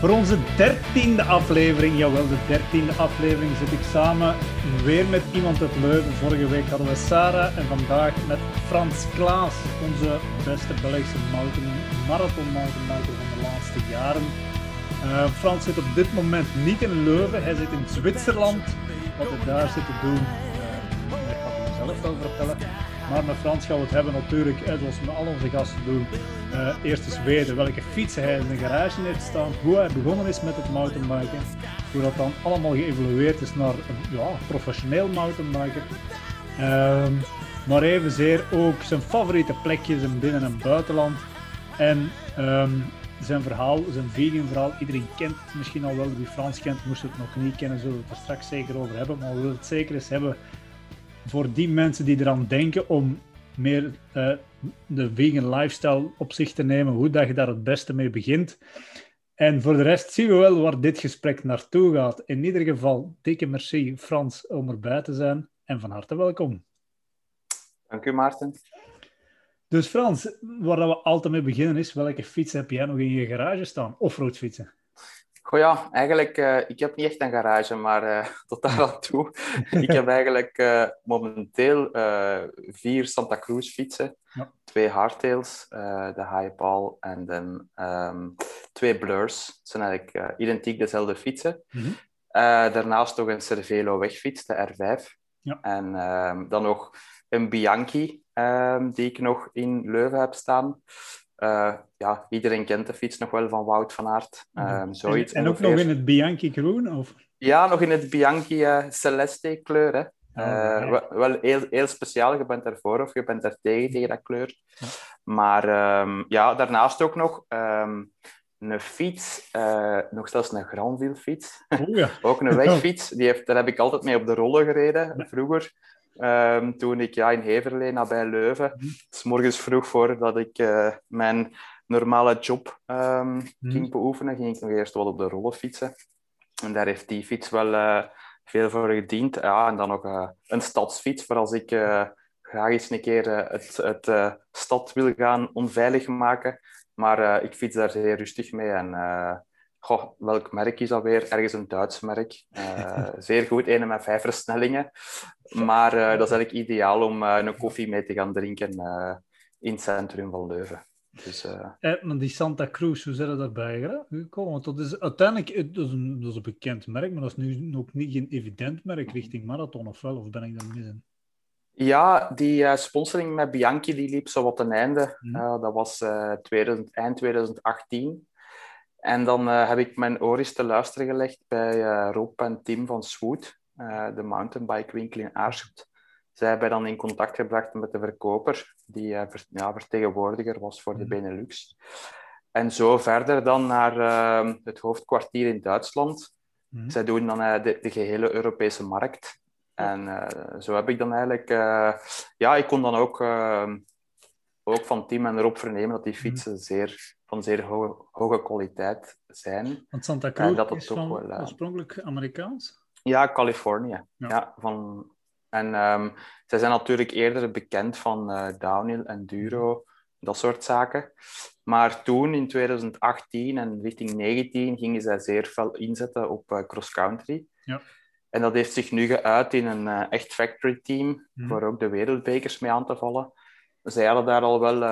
Voor onze dertiende aflevering, jawel, de dertiende aflevering, zit ik samen weer met iemand uit Leuven. Vorige week hadden we Sarah en vandaag met Frans Klaas, onze beste Belgische mountain, marathon mountainbiker van de laatste jaren. Uh, Frans zit op dit moment niet in Leuven, hij zit in Zwitserland. Wat hij daar zit te doen, uh, daar gaat hij zelf wel vertellen. Maar met Frans gaan we het hebben natuurlijk, zoals met al onze gasten doen. Uh, eerst eens weten welke fietsen hij in de garage heeft staan, hoe hij begonnen is met het mountainbiken, hoe dat dan allemaal geëvolueerd is naar een ja, professioneel mountainbiker. Um, maar evenzeer ook zijn favoriete plekjes in binnen- en buitenland. En um, zijn verhaal, zijn vegan verhaal, iedereen kent het misschien al wel. Wie Frans kent, moest het nog niet kennen, zullen we het er straks zeker over hebben. Maar we willen het zeker eens hebben voor die mensen die eraan denken om meer uh, de vegan lifestyle op zich te nemen, hoe dat je daar het beste mee begint. En voor de rest zien we wel waar dit gesprek naartoe gaat. In ieder geval, dikke merci Frans om erbij te zijn en van harte welkom. Dank u Maarten. Dus Frans, waar we altijd mee beginnen is, welke fiets heb jij nog in je garage staan? Offroad fietsen? Goh ja, eigenlijk, uh, ik heb niet echt een garage, maar uh, tot daar aan toe. ik heb eigenlijk uh, momenteel vier Santa Cruz fietsen. Ja. Twee hardtails, de Highball en dan um, twee blurs. Dat zijn eigenlijk identiek dezelfde fietsen. Mm -hmm. daarnaast nog een Cervelo wegfiets, de R5. Ja. En um, dan nog een Bianchi, um, die ik nog in Leuven heb staan. Uh, ja, iedereen kent de fiets nog wel van Wout van Aert. Um, zoiets en, en ook nog in het Bianchi groen? Of? Ja, nog in het Bianchi uh, Celeste kleur. Hè. Oh, uh, wel, wel heel, heel speciaal. Je bent ervoor of je bent er tegen, tegen dat kleur. Ja. Maar um, ja, daarnaast ook nog um, een fiets, nog zelfs een Granville fiets. Oh, ja. ook een wegfiets. Die heeft, daar heb ik altijd mee op de rollen gereden, vroeger. Um, toen ik ja, in Heverlee, nabij Leuven, mm. s morgens vroeg voordat ik uh, mijn normale job um, mm. ging beoefenen, ging ik nog eerst wat op de rollen fietsen. En daar heeft die fiets wel uh, veel voor gediend. Ja, en dan nog uh, een stadsfiets, voor als ik graag eens een keer het, het stad wil gaan onveilig maken. Maar ik fiets daar zeer rustig mee en Goh, welk merk is dat weer? Ergens een Duits merk. Uh, zeer goed, een met vijf versnellingen. Maar uh, dat is eigenlijk ideaal om uh, een koffie mee te gaan drinken in het centrum van Leuven. Dus, eh, maar die Santa Cruz, hoe zijn er daarbij gekomen? Want dat is uiteindelijk dat is, een, dat is een bekend merk, maar dat is nu nog niet een evident merk richting marathon, of wel? Of ben ik daar mis in? Ja, die sponsoring met Bianchi die liep zo wat ten einde. Mm. dat was 2000, eind 2018. En dan uh, heb ik mijn oor te luisteren gelegd bij uh, Rob en Tim van Swoot, uh, de mountainbike winkel in Aarschot. Zij hebben dan in contact gebracht met de verkoper, die ver, ja, vertegenwoordiger was voor de mhm. Benelux. En zo verder dan naar ehm, het hoofdkwartier in Duitsland. Mm. Zij doen dan de, de, gehele Europese markt. En zo heb ik dan eigenlijk... ja, ik kon dan ook, ehm, ook van Tim en Rob vernemen dat die mhm. fietsen zeer van zeer hoge, hoge kwaliteit zijn. Want Santa Cruz dat is van, wel, uh, oorspronkelijk Amerikaans? Ja, Californië. Ja. van, en um, zij zijn natuurlijk eerder bekend van uh, downhill, enduro, dat soort zaken. Maar toen, in 2018 en richting 2019, gingen zij zeer veel inzetten op uh, cross-country. Ja. En dat heeft zich nu geuit in een echt factory team, mm. voor ook de wereldbekers mee aan te vallen. Zij hadden daar al wel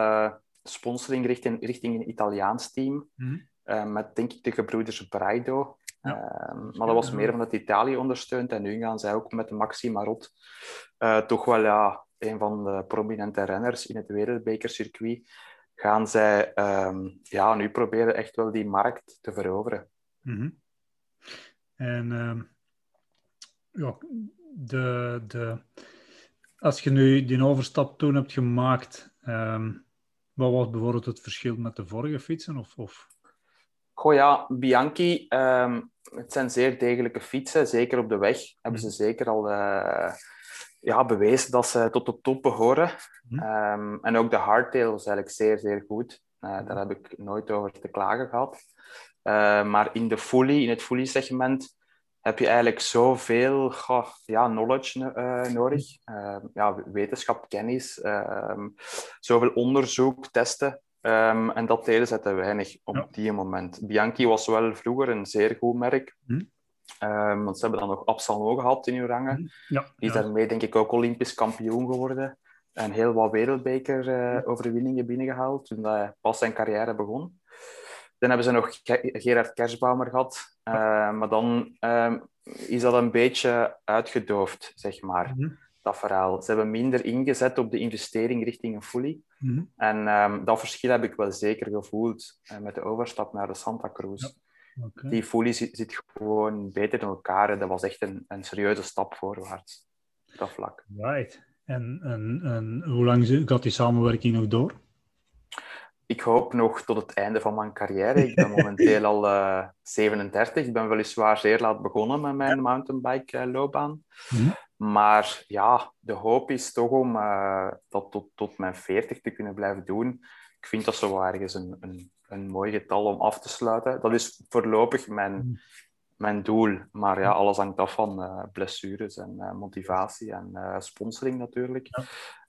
sponsoring richting, richting een Italiaans team. Mm. Uh, met, denk ik, de gebroeders Braido. Ja. Uh, maar dat was meer van het Italië ondersteund. En nu gaan zij ook met Maxi Marot uh, toch wel ja, een van de prominente renners in het wereldbekercircuit. Gaan zij um, ja, nu proberen echt wel die markt te veroveren. Mm -hmm. En ehm, ja, de, de, als je nu die overstap toen hebt gemaakt, um, wat was bijvoorbeeld het verschil met de vorige fietsen? Of, of... Goh ja, Bianchi, um, het zijn zeer degelijke fietsen. Zeker op de weg hebben ze mhm. zeker al uh, ja, bewezen dat ze tot de top behoren. Mm. Um, en ook de hardtail was eigenlijk zeer, zeer goed. Uh, daar heb ik nooit over te klagen gehad. Uh, maar in de fully, in het fully segment, heb je eigenlijk zoveel ja, knowledge uh, nodig. Uh, ja, wetenschap, kennis, uh, zoveel onderzoek, testen. Ehm, en dat deden ze te weinig op die moment. Bianchi was wel vroeger een zeer goed merk. Hm. Um, want ze hebben dan nog Absalon gehad in hun rangen. Hm. Ja, Die is daarmee denk ik ook Olympisch kampioen geworden. En heel wat wereldbeker-overwinningen binnengehaald toen hij pas zijn carrière begon. Dan hebben ze nog Gerard Kersbaumer gehad. Uh, maar dan um, is dat een beetje uitgedoofd, zeg maar, mhm. dat verhaal. Ze hebben minder ingezet op de investering richting een fully. Mhm. En um, dat verschil heb ik wel zeker gevoeld uh, met de overstap naar de Santa Cruz. Ja. Die fully zit, zit, gewoon beter in elkaar. Dat was echt een, een serieuze stap voorwaarts, dat vlak. Right. En, en, en hoe lang gaat die samenwerking nog door? Ik hoop nog tot het einde van mijn carrière. Ik ben momenteel al uh, eh, 37. Ik ben weliswaar zeer laat begonnen met mijn mountainbike-loopbaan. Eh, mhm. Maar ja, de hoop is toch om uh, dat tot, tot mijn 40 te kunnen blijven doen. Ik vind dat zo ergens een, een, een mooi getal om af te sluiten. Dat is voorlopig mijn, mhm. mijn doel. Maar ja, alles hangt af van blessures en motivatie en sponsoring natuurlijk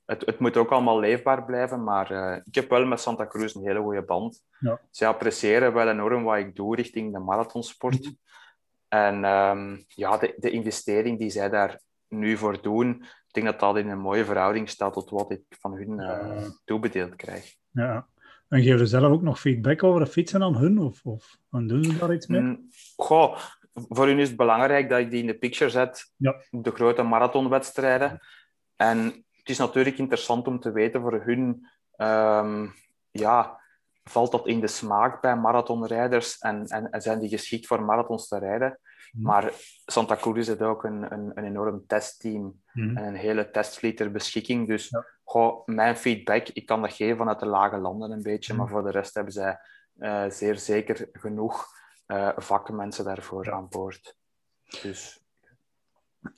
het, het moet ook allemaal leefbaar blijven, maar uh, ik heb wel met Santa Cruz een hele goede band. Ja. Ze appreciëren wel enorm wat ik doe richting de marathonsport. Mhm. En um, ja, de, de investering die zij daar nu voor doen, ik denk dat dat in een mooie verhouding staat tot wat ik van hun uh, toebedeeld krijg. Ja. En geven ze zelf ook nog feedback over de fietsen aan hun? Of, of doen ze daar iets mee? Mm, goh, voor hun is het belangrijk dat ik die in de picture zet. Ja. De grote marathonwedstrijden. En het is natuurlijk interessant om te weten voor hun, um, ja, valt dat in de smaak bij marathonrijders en, en, en zijn die geschikt voor marathons te rijden? Mhm. Maar Santa Cruz heeft ook een, een, een enorm testteam mm. en een hele testvliet ter beschikking. Dus goh, mijn feedback, ik kan dat geven vanuit de lage landen een beetje, mhm. maar voor de rest hebben zij uh, zeer zeker genoeg uh, vakmensen daarvoor aan boord. Dus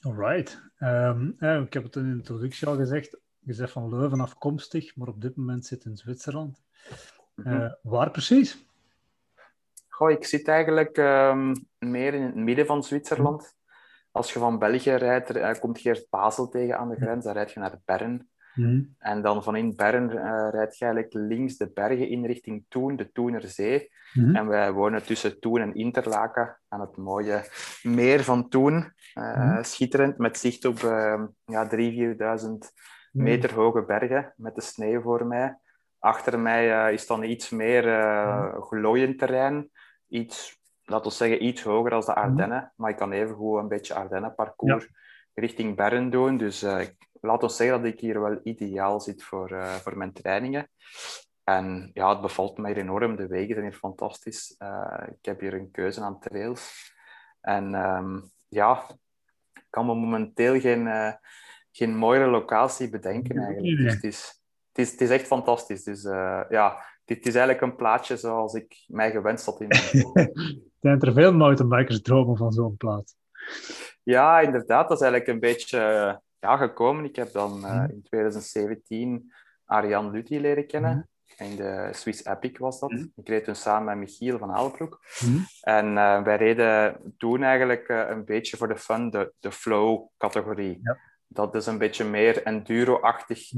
Alright. Um, ik heb het in de introductie al gezegd. Je zegt van Leuven afkomstig, maar op dit moment zit in Zwitserland. Uh, waar precies? Goh, ik zit eigenlijk um, meer in het midden van Zwitserland. Als je van België rijdt, uh, komt je eerst Basel tegen aan de grens, dan rijd je naar Bern. Mm. En dan van in Bern uh, rijd je eigenlijk links de bergen in richting Toen, de Toenerzee. Mm. En wij wonen tussen Toen en Interlaken aan het mooie meer van Toen. Uh, mm. Schitterend, met zicht op uh, ja, 3.000, 4.000 meter hoge bergen, met de sneeuw voor mij. Achter mij is dan iets meer glooiend terrein. Iets, laten we zeggen, iets hoger als de Ardennen. Maar ik kan even goed een beetje Ardennen-parcours richting Bern doen. Dus laat ons zeggen dat ik hier wel ideaal zit voor, uh, voor mijn trainingen. En ja, het bevalt mij enorm. De wegen zijn hier fantastisch. Uh, ik heb hier een keuze aan trails. En um, ja, kan me momenteel geen, uh, geen mooiere locatie bedenken eigenlijk. Dus het, is, het, is, het is echt fantastisch. Dus ja, dit is eigenlijk een plaatje zoals ik mij gewenst had in mijn Zijn er veel mountainbikers dromen van zo'n plaats? Ja, inderdaad. Dat is eigenlijk een beetje ja, gekomen. Ik heb dan uh, in 2017 Ariane Lutti leren kennen. In de Swiss Epic was dat. Mm. Ik reed toen samen met Michiel van Aalbroek. Mm. En uh, wij reden toen eigenlijk uh, een beetje voor de fun de, de flow-categorie. Ja. Dat is een beetje meer enduro-achtig.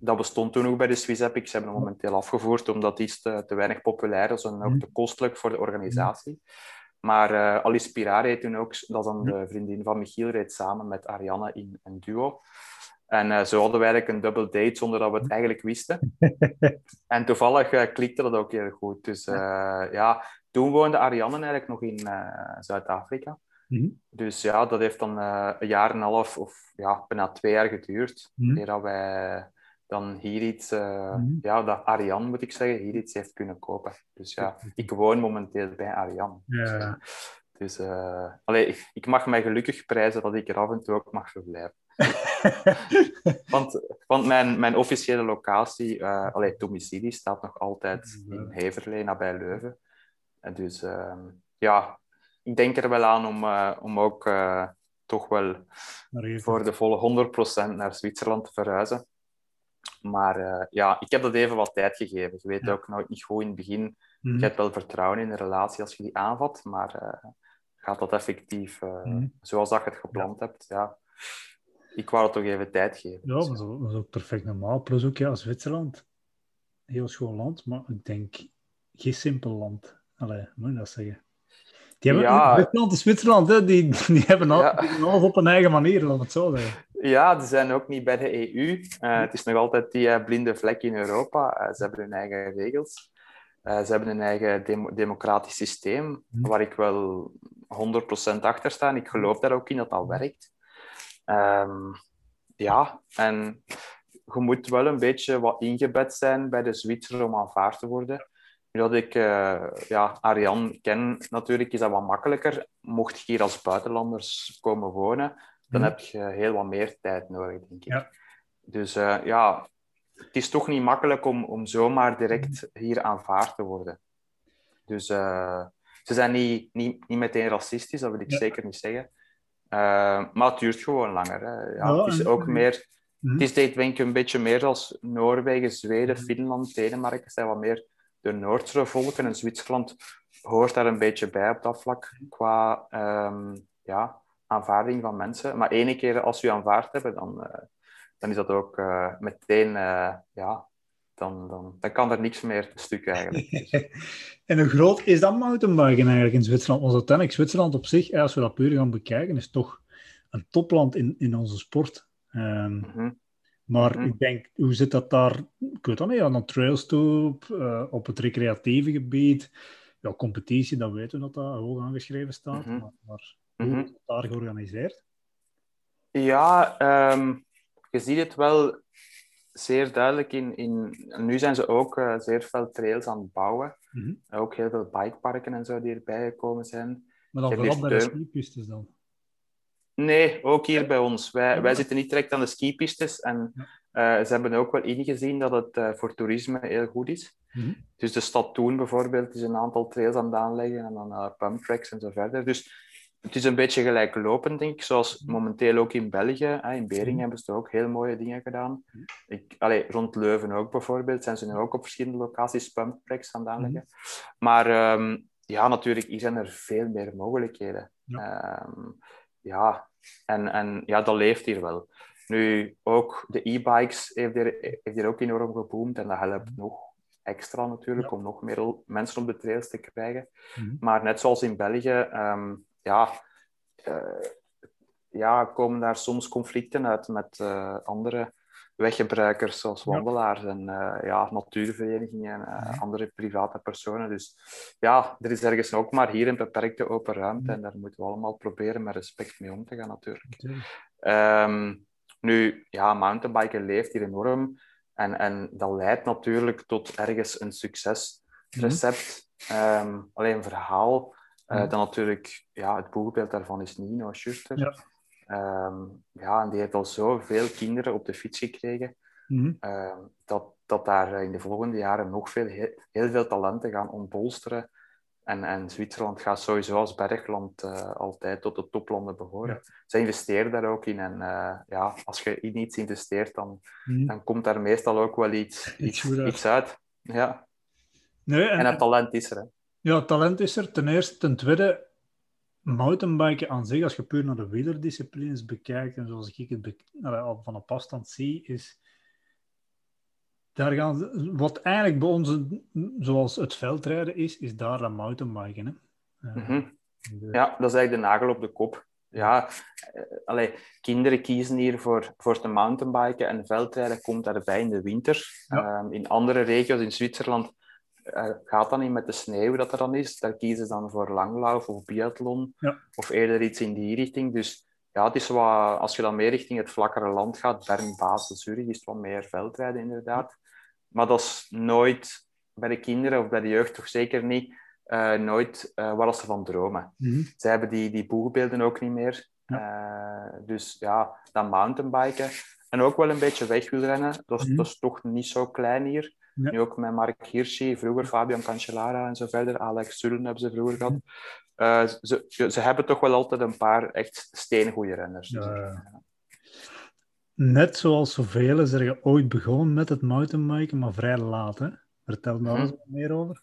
dat bestond toen ook bij de Swiss Epic. Ze hebben het momenteel afgevoerd omdat die te, te weinig populair is en ook te kostelijk voor de organisatie. Maar Alice Pirar reed toen ook, dat is dan de vriendin van Michiel, reed samen met Ariane in een duo. En uh, zo hadden we eigenlijk een double date zonder dat we het eigenlijk wisten. en toevallig uh, klikte dat ook heel goed. Dus ja, toen woonde Ariane eigenlijk nog in Zuid-Afrika. Mm Dus ja, dat heeft dan een jaar en een half of ja, bijna twee jaar geduurd. Mm -hmm. dat wij dan hier iets, mm ja, dat Ariane moet ik zeggen, hier iets heeft kunnen kopen. Dus ja, ik woon momenteel bij Ariane. Ja. Dus uh, allee, ik, ik, mag mij gelukkig prijzen dat ik er af en toe ook mag verblijven. want want mijn, mijn officiële locatie, uh, allee, domicilie, staat nog altijd in Heverlee, nabij Leuven. En dus uh, ja, ik denk er wel aan om, om ook toch wel voor de volle 100% naar Zwitserland te verhuizen. Maar ja, ik heb dat even wat tijd gegeven. Je weet ook nooit niet goed in het begin. Mm. Je hebt wel vertrouwen in de relatie als je die aanvat, maar gaat dat effectief mm. zoals dat je het gepland hebt? Ja, ik wou het toch even tijd geven. Ja, dat is, ook perfect normaal. Plus ook ja, Zwitserland. heel schoon land, maar ik denk geen simpel land. Allee, moet je dat zeggen? Die hebben Ja. Zwitserland is Zwitserland, hè? Die, die hebben al- Ja. alles op een eigen manier, laat het zo zeggen. Ja, ze zijn ook niet bij de EU. Eh, het is nog altijd die eh, blinde vlek in Europa. Eh, ze hebben hun eigen regels. Ze hebben een eigen demo- democratisch systeem, Mhm. waar ik wel 100% achter sta. En ik geloof daar ook in dat dat werkt. Ehm, ja, en je moet wel een beetje wat ingebed zijn bij de Zwitsers om aanvaard te worden. Nu dat ik eh, ja, Ariane ken, natuurlijk is dat wat makkelijker. Mocht je hier als buitenlanders komen wonen, dan Mhm. heb je heel wat meer tijd nodig, denk ik. Ja. Dus eh, ja, het is toch niet makkelijk om, om zomaar direct hier aanvaard te worden. Dus eh, ze zijn niet, niet, niet meteen racistisch, dat wil ik Ja. zeker niet zeggen. Eh, maar het duurt gewoon langer. Hè. Ja, het is en- ook meer... Mhm. Het is denk ik een beetje meer als Noorwegen, Zweden, Mhm. Finland, Denemarken zijn wat meer de Noordse volken. En Zwitserland hoort daar een beetje bij op dat vlak qua ehm, ja, aanvaarding van mensen. Maar ene keer als we aanvaard hebben, dan, eh, dan is dat ook eh, meteen, ja, dan, dan, dan kan er niks meer te stuk eigenlijk. en hoe groot is dat mountainbiken eigenlijk in Zwitserland? Want uiteindelijk, Zwitserland op zich, als we dat puur gaan bekijken, is toch een topland in, in onze sport. Ehm, Mhm. maar Mhm. ik denk, hoe zit dat daar? Ik weet dat niet, aan de trails toe, op, eh, op het recreatieve gebied. Ja, competitie, dat weten we dat dat hoog aangeschreven staat. Mhm. Maar, maar hoe is het daar georganiseerd? Ja, ehm, je ziet het wel zeer duidelijk in, in... Nu zijn ze ook eh, zeer veel trails aan het bouwen. Mhm. Ook heel veel bikeparken en zo die erbij gekomen zijn. Maar dan vooral bij de skipistes dan. Nee, ook hier bij ons. Wij, Ja. wij zitten niet direct aan de skipistes. En eh, ze hebben ook wel ingezien dat het eh, voor toerisme heel goed is. Mhm. Dus de stad Toen bijvoorbeeld is een aantal trails aan het aanleggen en dan pumptracks en zo verder. Dus het is een beetje gelijklopend, denk ik. Zoals momenteel ook in België. Hè. In Beringen Mhm. hebben ze ook heel mooie dingen gedaan. Ik, allee, rond Leuven ook bijvoorbeeld zijn ze nu ook op verschillende locaties pumptracks aan het aanleggen. Maar ehm, ja, natuurlijk, hier zijn er veel meer mogelijkheden. Ehm, ja, en, en ja, dat leeft hier wel. Nu, ook de e-bikes heeft hier, heeft hier ook enorm geboomd en dat helpt nog extra natuurlijk Ja. om nog meer mensen op de trails te krijgen. Mhm. Maar net zoals in België, ehm, ja, eh, ja, komen daar soms conflicten uit met eh, andere weggebruikers, zoals wandelaars en eh, ja, natuurverenigingen en Mhm. andere private personen. Dus ja, er is ergens ook maar hier een beperkte open ruimte Mhm. en daar moeten we allemaal proberen met respect mee om te gaan natuurlijk. Ehm, nu, ja, mountainbiken leeft hier enorm. En, en dat leidt natuurlijk tot ergens een succesrecept. Ehm, alleen een verhaal. Eh, dan natuurlijk, ja, het boegbeeld daarvan is Nino Schuster. Ja. Ehm, ja, en die heeft al zoveel kinderen op de fiets gekregen. Mhm. ehm, dat, dat daar in de volgende jaren nog veel, heel, heel veel talenten gaan ontbolsteren. En, en Zwitserland gaat sowieso als bergland eh, altijd tot de toplanden behoren. Ze investeren daar ook in. En eh, ja, als je in iets investeert, dan, Mhm. dan komt daar meestal ook wel iets, iets, uit. iets uit. Ja. Nee, en, En het talent is er. Hè. Ja, talent is er ten eerste. Ten tweede, mountainbiken aan zich, als je puur naar de wielerdisciplines bekijkt, en zoals ik het al van op afstand zie, is... Daar gaan wat eigenlijk bij ons, een- zoals het veldrijden is, is daar dat mountainbiken. Hè? Eh, Mhm. de- Ja, dat is eigenlijk de nagel op de kop. Ja, eh, allee, kinderen kiezen hier voor, voor te mountainbiken en veldrijden komt daarbij in de winter. Ja. Ehm, in andere regio's in Zwitserland gaat dat niet met de sneeuw dat er dan is. Daar kiezen ze dan voor langlauf of biathlon Ja. of eerder iets in die richting. Dus ja, het is wat, als je dan meer richting het vlakkere land gaat, Bern, Basel, Zurich, is het wat meer veldrijden inderdaad. Maar dat is nooit bij de kinderen of bij de jeugd toch zeker niet, eh, nooit eh, waar ze van dromen. Mhm. Zij hebben die, die boegbeelden ook niet meer. Eh, dus ja, dan mountainbiken. En ook wel een beetje wegwielrennen. Dat is, Mhm. dat is toch niet zo klein hier. Ja. Nu ook met Mark Hirschi, vroeger Fabian Cancellara en zo verder. Alex Sullen hebben ze vroeger gehad. Eh, ze, ze, hebben toch wel altijd een paar echt steengoede renners. Dus, Ja, ja. Net zoals zoveel is er ooit begonnen met het mountainbiken, maar vrij laat. Hè? Vertel daar Mhm. eens wat meer over.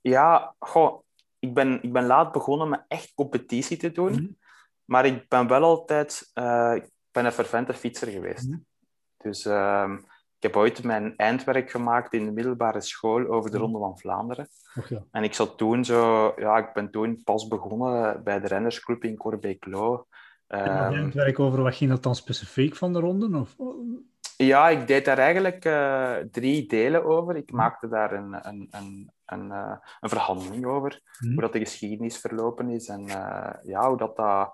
Ja, goh, ik, ben, ik ben laat begonnen met echt competitie te doen. Mhm. Maar ik ben wel altijd... eh, ik ben een fervente fietser geweest. Mhm. Dus ehm, ik heb ooit mijn eindwerk gemaakt in de middelbare school over de Ronde van Vlaanderen. En ik zat toen zo, ja, ik ben toen pas begonnen bij de rennersclub in je Ehm, het werk over wat ging dat dan specifiek van de ronde? Of? Ja, ik deed daar eigenlijk eh, drie delen over. Ik maakte daar een, een, een, een, eh, een verhandeling over, Mhm. hoe dat de geschiedenis verlopen is en eh, ja, hoe dat, dat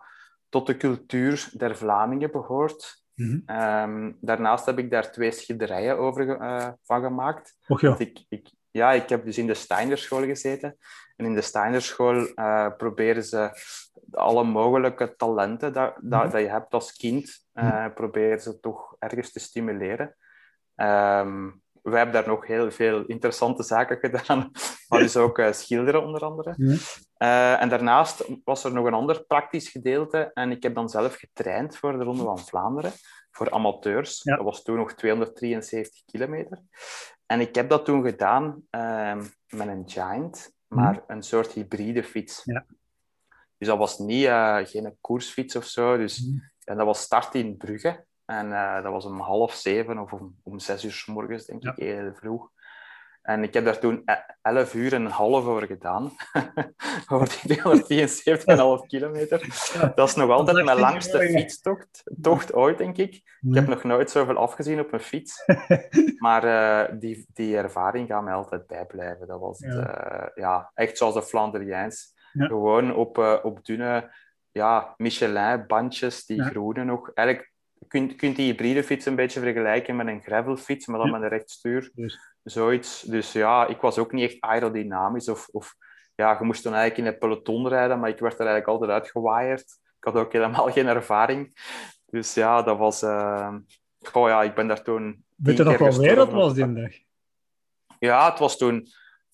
tot de cultuur der Vlamingen behoort. Mhm. Ehm, daarnaast heb ik daar twee schilderijen over eh, van gemaakt. Och ja. Ik, ik, ja, ik heb dus in de Steinerschool gezeten. En in de Steinerschool eh proberen ze alle mogelijke talenten dat, dat, Mhm. dat je hebt als kind, eh, proberen ze toch ergens te stimuleren. Ehm wij hebben daar nog heel veel interessante zaken gedaan, maar dus ook schilderen onder andere. Mhm. Eh, en daarnaast was er nog een ander praktisch gedeelte en ik heb dan zelf getraind voor de Ronde van Vlaanderen, voor amateurs. Ja. Dat was toen nog 273 kilometer. En ik heb dat toen gedaan ehm, met een Giant, maar een soort hybride fiets. Ja. Dus dat was niet, eh, geen koersfiets of zo. Dus, Mhm. En dat was start in Brugge. En eh, dat was om half zeven of om, om zes uur s morgens, denk Ja. ik, heel vroeg. En ik heb daar toen e- elf uur en een half over gedaan. over die 273,5 kilometer. Dat is nog altijd mijn langste fietstocht tocht ooit, denk ik. Ik heb nog nooit zoveel afgezien op een fiets. Maar eh, die, die ervaring gaat mij altijd bijblijven. Dat was het, Ja. eh, ja, echt zoals de Flandriëns. Ja. Gewoon op, eh, op dunne ja, Michelin-bandjes, die groene nog. Eigenlijk kunt, kunt die hybride fiets een beetje vergelijken met een gravelfiets, maar dan met een rechtstuur. Zoiets. Dus ja, ik was ook niet echt aerodynamisch. Of, of ja, je moest dan eigenlijk in het peloton rijden, maar ik werd er eigenlijk altijd uitgewaaid. Ik had ook helemaal geen ervaring. Dus ja, dat was... eh, Goh, ja, ik ben daar toen... weet je nog wel weer dat was die dag? Ja, het was toen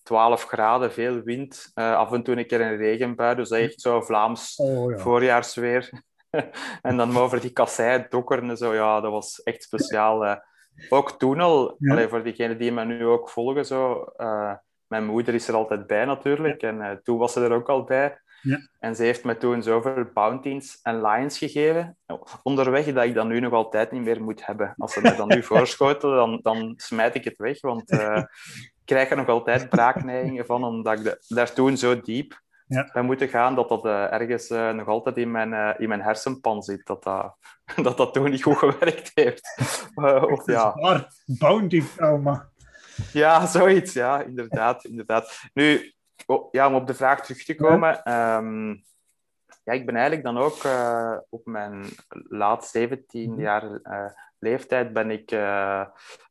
12 graden, veel wind. eh, af en toe een keer een regenbui. Dus echt zo Vlaams Oh ja. voorjaarsweer. en dan over die kassei dokkeren en zo. Ja, dat was echt speciaal. ook toen al, Ja. allee, voor diegenen die me nu ook volgen, zo, eh, mijn moeder is er altijd bij natuurlijk. En eh, toen was ze er ook al bij. Ja. En ze heeft me toen zoveel bounties en lions gegeven. Onderweg dat ik dat nu nog altijd niet meer moet hebben. Als ze me dan nu voorschotelen, dan, dan smijt ik het weg. Want eh, ik krijg er nog altijd braakneigingen van, omdat ik de- daar toen zo diep Ja. bij moeten gaan, dat dat eh, ergens eh, nog altijd in mijn, eh, in mijn hersenpan zit. Dat dat, dat, dat toen niet goed gewerkt heeft. Of, ja. Waar? Bounty, Elma. ja, zoiets. Ja, inderdaad. inderdaad. Nu, o- ja, om op de vraag terug te komen. ehm, ja, ik ben eigenlijk dan ook op mijn laat 17 Mhm. jaar leeftijd ben ik eh,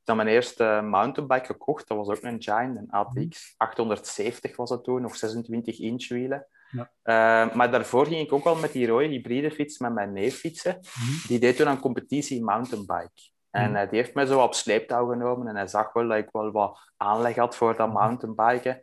dan mijn eerste mountainbike gekocht. Dat was ook een Giant, een ATX. 870 was dat toen, nog 26 inch wielen. Ja. Eh, maar daarvoor ging ik ook al met die rode hybride fiets met mijn neef fietsen. Mhm. Die deed toen een competitie mountainbike. En Mhm. eh, die heeft mij zo op sleeptouw genomen en hij zag wel dat ik wel wat aanleg had voor dat Mhm. mountainbiken.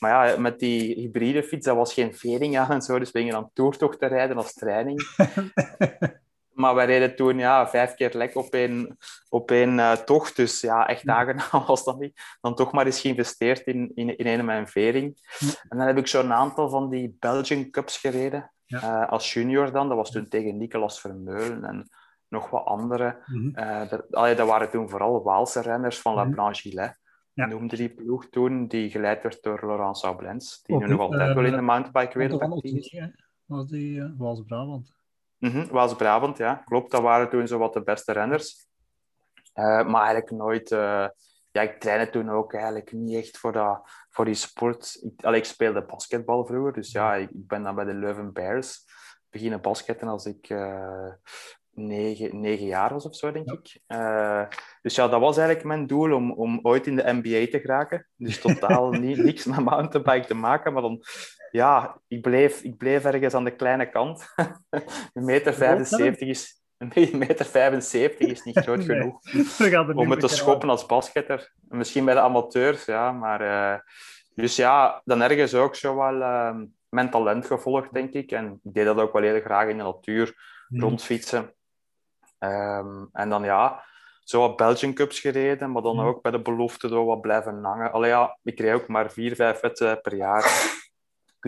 Maar ja, met die hybride fiets, dat was geen vering aan en zo, dus we gingen dan toertocht te rijden als training. Maar wij reden toen ja, vijf keer lek op één, op één eh, tocht. Dus ja, echt aangenaam was dat niet. Dan toch maar eens geïnvesteerd in, in, in een mijn vering. Ja. En dan heb ik zo'n aantal van die Belgian Cups gereden. Ja. Eh, als junior dan. Dat was toen tegen Nicolas Vermeulen en nog wat andere. Mhm. Eh, dat, allee, dat waren toen vooral Waalse renners van La Mhm. Blanche Gillet. Ja. Noemde die ploeg toen, die geleid werd door Laurent Saublens. Die Ook nu nog altijd wel in de mountainbike-wereld Van actief is. Was die uh, Waals-Brabant. Mhm, Waals-Brabant, ja. Klopt, dat waren toen zo wat de beste renners. Eh, maar eigenlijk nooit... eh, ja, ik trainde toen ook eigenlijk niet echt voor, dat, voor die sport. Ik, allee, ik speelde basketbal vroeger, dus ja, ik, ik ben dan bij de Leuven Bears beginnen basketten als ik eh, negen, negen jaar was of zo, denk ik. Dus ja, dat was eigenlijk mijn doel, om, om ooit in de NBA te geraken. Dus totaal niet, niks met mountainbike te maken, maar dan... Ja, ik bleef, ik bleef ergens aan de kleine kant. Een meter 75 is... Een meter 75 is niet groot Nee. genoeg om het te schoppen als basketter. Misschien bij de amateurs, ja. Maar, eh, dus ja, dan ergens ook zo wel eh, mijn talent gevolgd, denk ik. En ik deed dat ook wel heel graag in de natuur, Mhm. rondfietsen. Ehm, en dan ja, zo wat Belgian Cups gereden, maar dan Mhm. ook bij de belofte door wat blijven hangen. Allee ja, ik kreeg ook maar vier, vijf wedstrijden per jaar.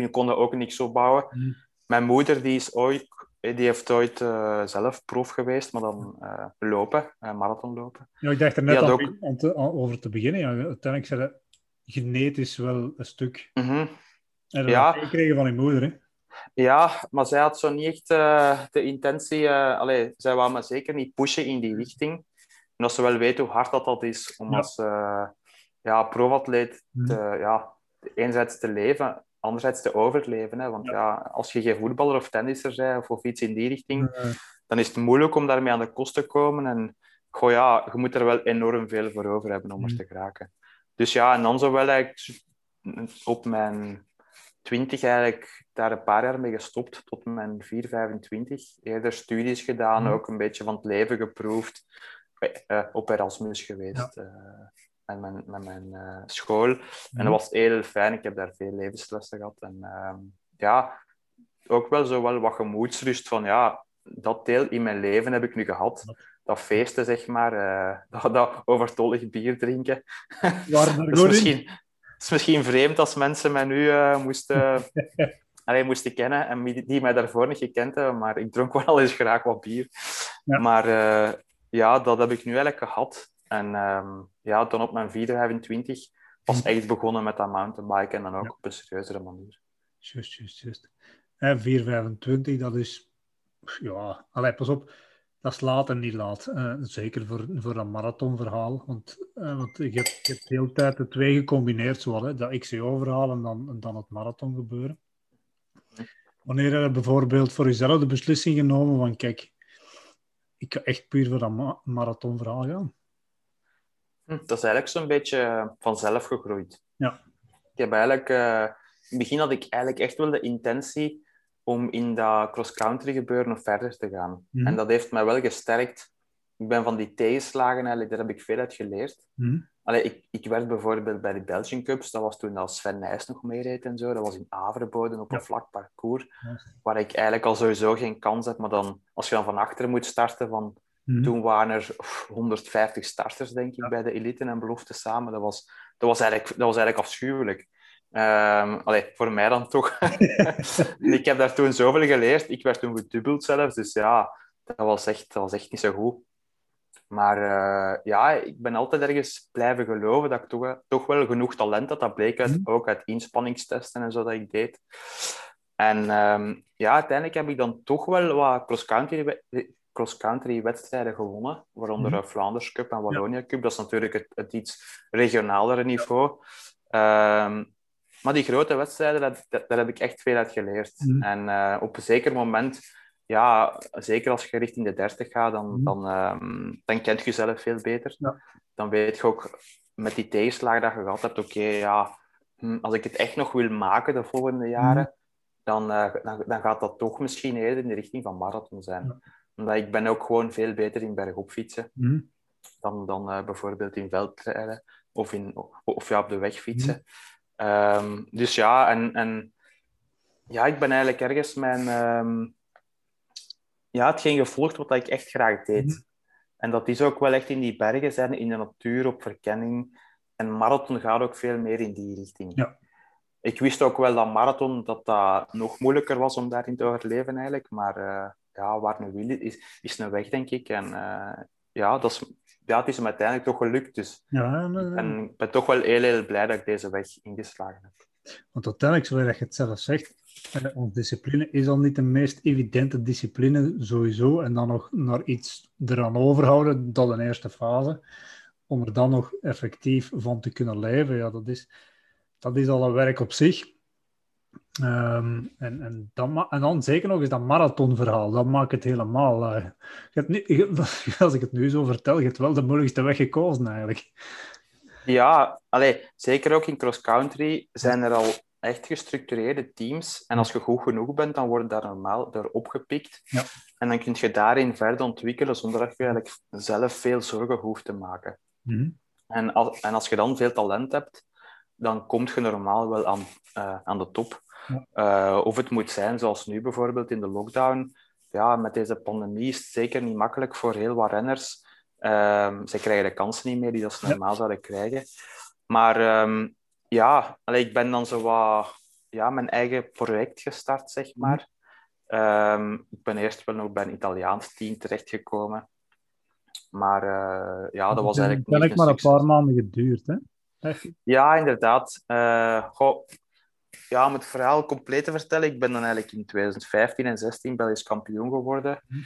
We konden ook niks opbouwen. Mhm. Mijn moeder die is ooit, Die heeft ooit uh, zelf proef geweest, maar dan uh, lopen, uh, marathon lopen. Ja, ik dacht er net al ook... om te, over te beginnen. Ja, uiteindelijk zei genetisch wel een stuk. Mm -hmm. En ja. gekregen van je moeder, hè? Ja, maar zij had zo niet echt de intentie... allee, zij wou me zeker niet pushen in die richting. En als ze wel weet hoe hard dat, dat is om ja. als ja, profatleet te, ja, enerzijds te leven anderzijds te overleven. Hè? Want ja. als je geen voetballer of tennisser bent of, iets in die richting, dan is het moeilijk om daarmee aan de kost te komen. En goh, ja, je moet er wel enorm veel voor over hebben om er mm. te geraken. Dus ja, en dan zo wel eigenlijk op mijn 20 eigenlijk daar een paar jaar mee gestopt, tot mijn 4, 25. Eerder studies gedaan, mm. ook een beetje van het leven geproefd. Uh, op Erasmus geweest. Ja. Met mijn, met mijn uh, school. En dat mhm. was heel fijn. Ik heb daar veel levenslessen gehad. En uh, ja, ook wel zo wel wat gemoedsrust van ja, dat deel in mijn leven heb ik nu gehad. Dat feesten, zeg maar. Uh, dat, dat overtollig bier drinken. dat, is misschien, is misschien vreemd als mensen mij nu uh, moesten, allee, moesten kennen en die, die mij daarvoor niet gekend hebben. Maar ik dronk wel eens graag wat bier. Ja. Maar ja, dat heb ik nu eigenlijk gehad. En um, ja, dan op mijn 25 was hm. echt begonnen met dat mountainbiken en dan ook ja. op een serieuzere manier. Juist, juist, juist. En 425, dat is... Ja, allee, pas op. Dat is laat en niet laat. Uh, zeker voor, voor een marathonverhaal. Want, uh, want je, hebt, je hebt de hele tijd de twee gecombineerd. Zo, hè, dat XCO-verhaal en dan, en dan het marathon gebeuren. Wanneer heb je bijvoorbeeld voor jezelf de beslissing genomen van... Kijk, ik ga echt puur voor dat ma marathonverhaal gaan. Hm, dat is eigenlijk zo'n beetje eh, vanzelf gegroeid. Ja. Ik heb eigenlijk... Uh, in het begin had ik eigenlijk echt wel de intentie om in dat cross-country gebeuren nog verder te gaan. Mm. En dat heeft mij wel gesterkt. Ik ben van die tegenslagen eigenlijk, daar heb ik veel uit geleerd. Mm. Allee, ik, ik werd bijvoorbeeld bij de Belgian Cups, dat was toen Sven Nijs nog meereed en zo. Dat was in Averboden op een vlak parcours, ja. waar ik eigenlijk al sowieso geen kans heb. Maar dan, als je dan van achter moet starten, van Mhm. Toen waren er 150 starters, denk ik, bij de elite en belofte samen. Dat was, dat was, eigenlijk, dat was eigenlijk afschuwelijk. Um, allee, voor mij dan toch. ik heb daar toen zoveel geleerd. Ik werd toen gedubbeld zelfs. Dus ja, dat was echt, dat was echt niet zo goed. Maar uh, ja, ik ben altijd ergens blijven geloven dat ik toch, toch wel genoeg talent had. Dat bleek uit, mm. ook uit inspanningstesten en zo dat ik deed. En um, ja, uiteindelijk heb ik dan toch wel wat cross-country cross-country wedstrijden gewonnen, waaronder de mm Flanders Cup en Wallonia Cup. Dat is natuurlijk het, het iets regionalere niveau. Um, maar die grote wedstrijden, dat, daar heb ik echt veel uit geleerd. Mm En uh, op een zeker moment, ja, zeker als je richting de 30 gaat, dan, mm dan, um, dan kent je jezelf veel beter. Ja. Dan weet je ook met die tegenslagen dat je gehad hebt, oké, okay, ja, hm, als ik het echt nog wil maken de volgende jaren, dan, uh, dan, dan, gaat dat toch misschien eerder in de richting van marathon zijn. Ja omdat ik ben ook gewoon veel beter in bergop fietsen mm. dan, dan uh, bijvoorbeeld in veldrijden of, in, of ja, op de weg fietsen. Mm. Um, dus ja, en, en ja, ik ben eigenlijk ergens mijn... Um, ja, hetgeen gevolgd wat ik echt graag deed. Mm. En dat is ook wel echt in die bergen zijn, in de natuur, op verkenning. En marathon gaat ook veel meer in die richting. Ja. Ik wist ook wel dat marathon dat dat nog moeilijker was om daarin te overleven eigenlijk. Maar uh, ja, waar een wil is, is een weg, denk ik. En uh, ja, dat is, ja, het is hem uiteindelijk toch gelukt. Dus. Ja. En ik ben toch wel heel, heel blij dat ik deze weg ingeslagen heb. Want uiteindelijk, zoals je het zelf zegt, eh, onze discipline is al niet de meest evidente discipline sowieso. En dan nog naar iets eraan overhouden, dat een eerste fase. Om er dan nog effectief van te kunnen leven, ja, dat is, dat is al een werk op zich. Um, en, en, dan, en dan zeker nog eens dat marathonverhaal, dat maakt het helemaal. Uh, je hebt nu, als ik het nu zo vertel, je hebt wel de moeilijkste weg gekozen eigenlijk. Ja, allee, zeker ook in cross-country zijn er al echt gestructureerde teams. En als je goed genoeg bent, dan wordt daar normaal door opgepikt. Ja. En dan kun je daarin verder ontwikkelen zonder dat je eigenlijk zelf veel zorgen hoeft te maken. Mm -hmm. en, als, en als je dan veel talent hebt, dan kom je normaal wel aan, uh, aan de top. Uh, of het moet zijn zoals nu bijvoorbeeld in de lockdown. Ja, met deze pandemie is het zeker niet makkelijk voor heel wat renners. Um, ze krijgen de kansen niet meer die ze normaal zouden krijgen. Maar um, ja, allee, ik ben dan zo wat ja, mijn eigen project gestart, zeg maar. Ehm, ik ben eerst wel nog bij een Italiaans team terechtgekomen. Maar uh, ja, dat was eigenlijk. Het heeft maar een paar maanden geduurd, hè? Echt? Ja, inderdaad. Uh, goh, ja, om het verhaal compleet te vertellen, ik ben dan eigenlijk in 2015 en 16 Belgisch kampioen geworden. Mm.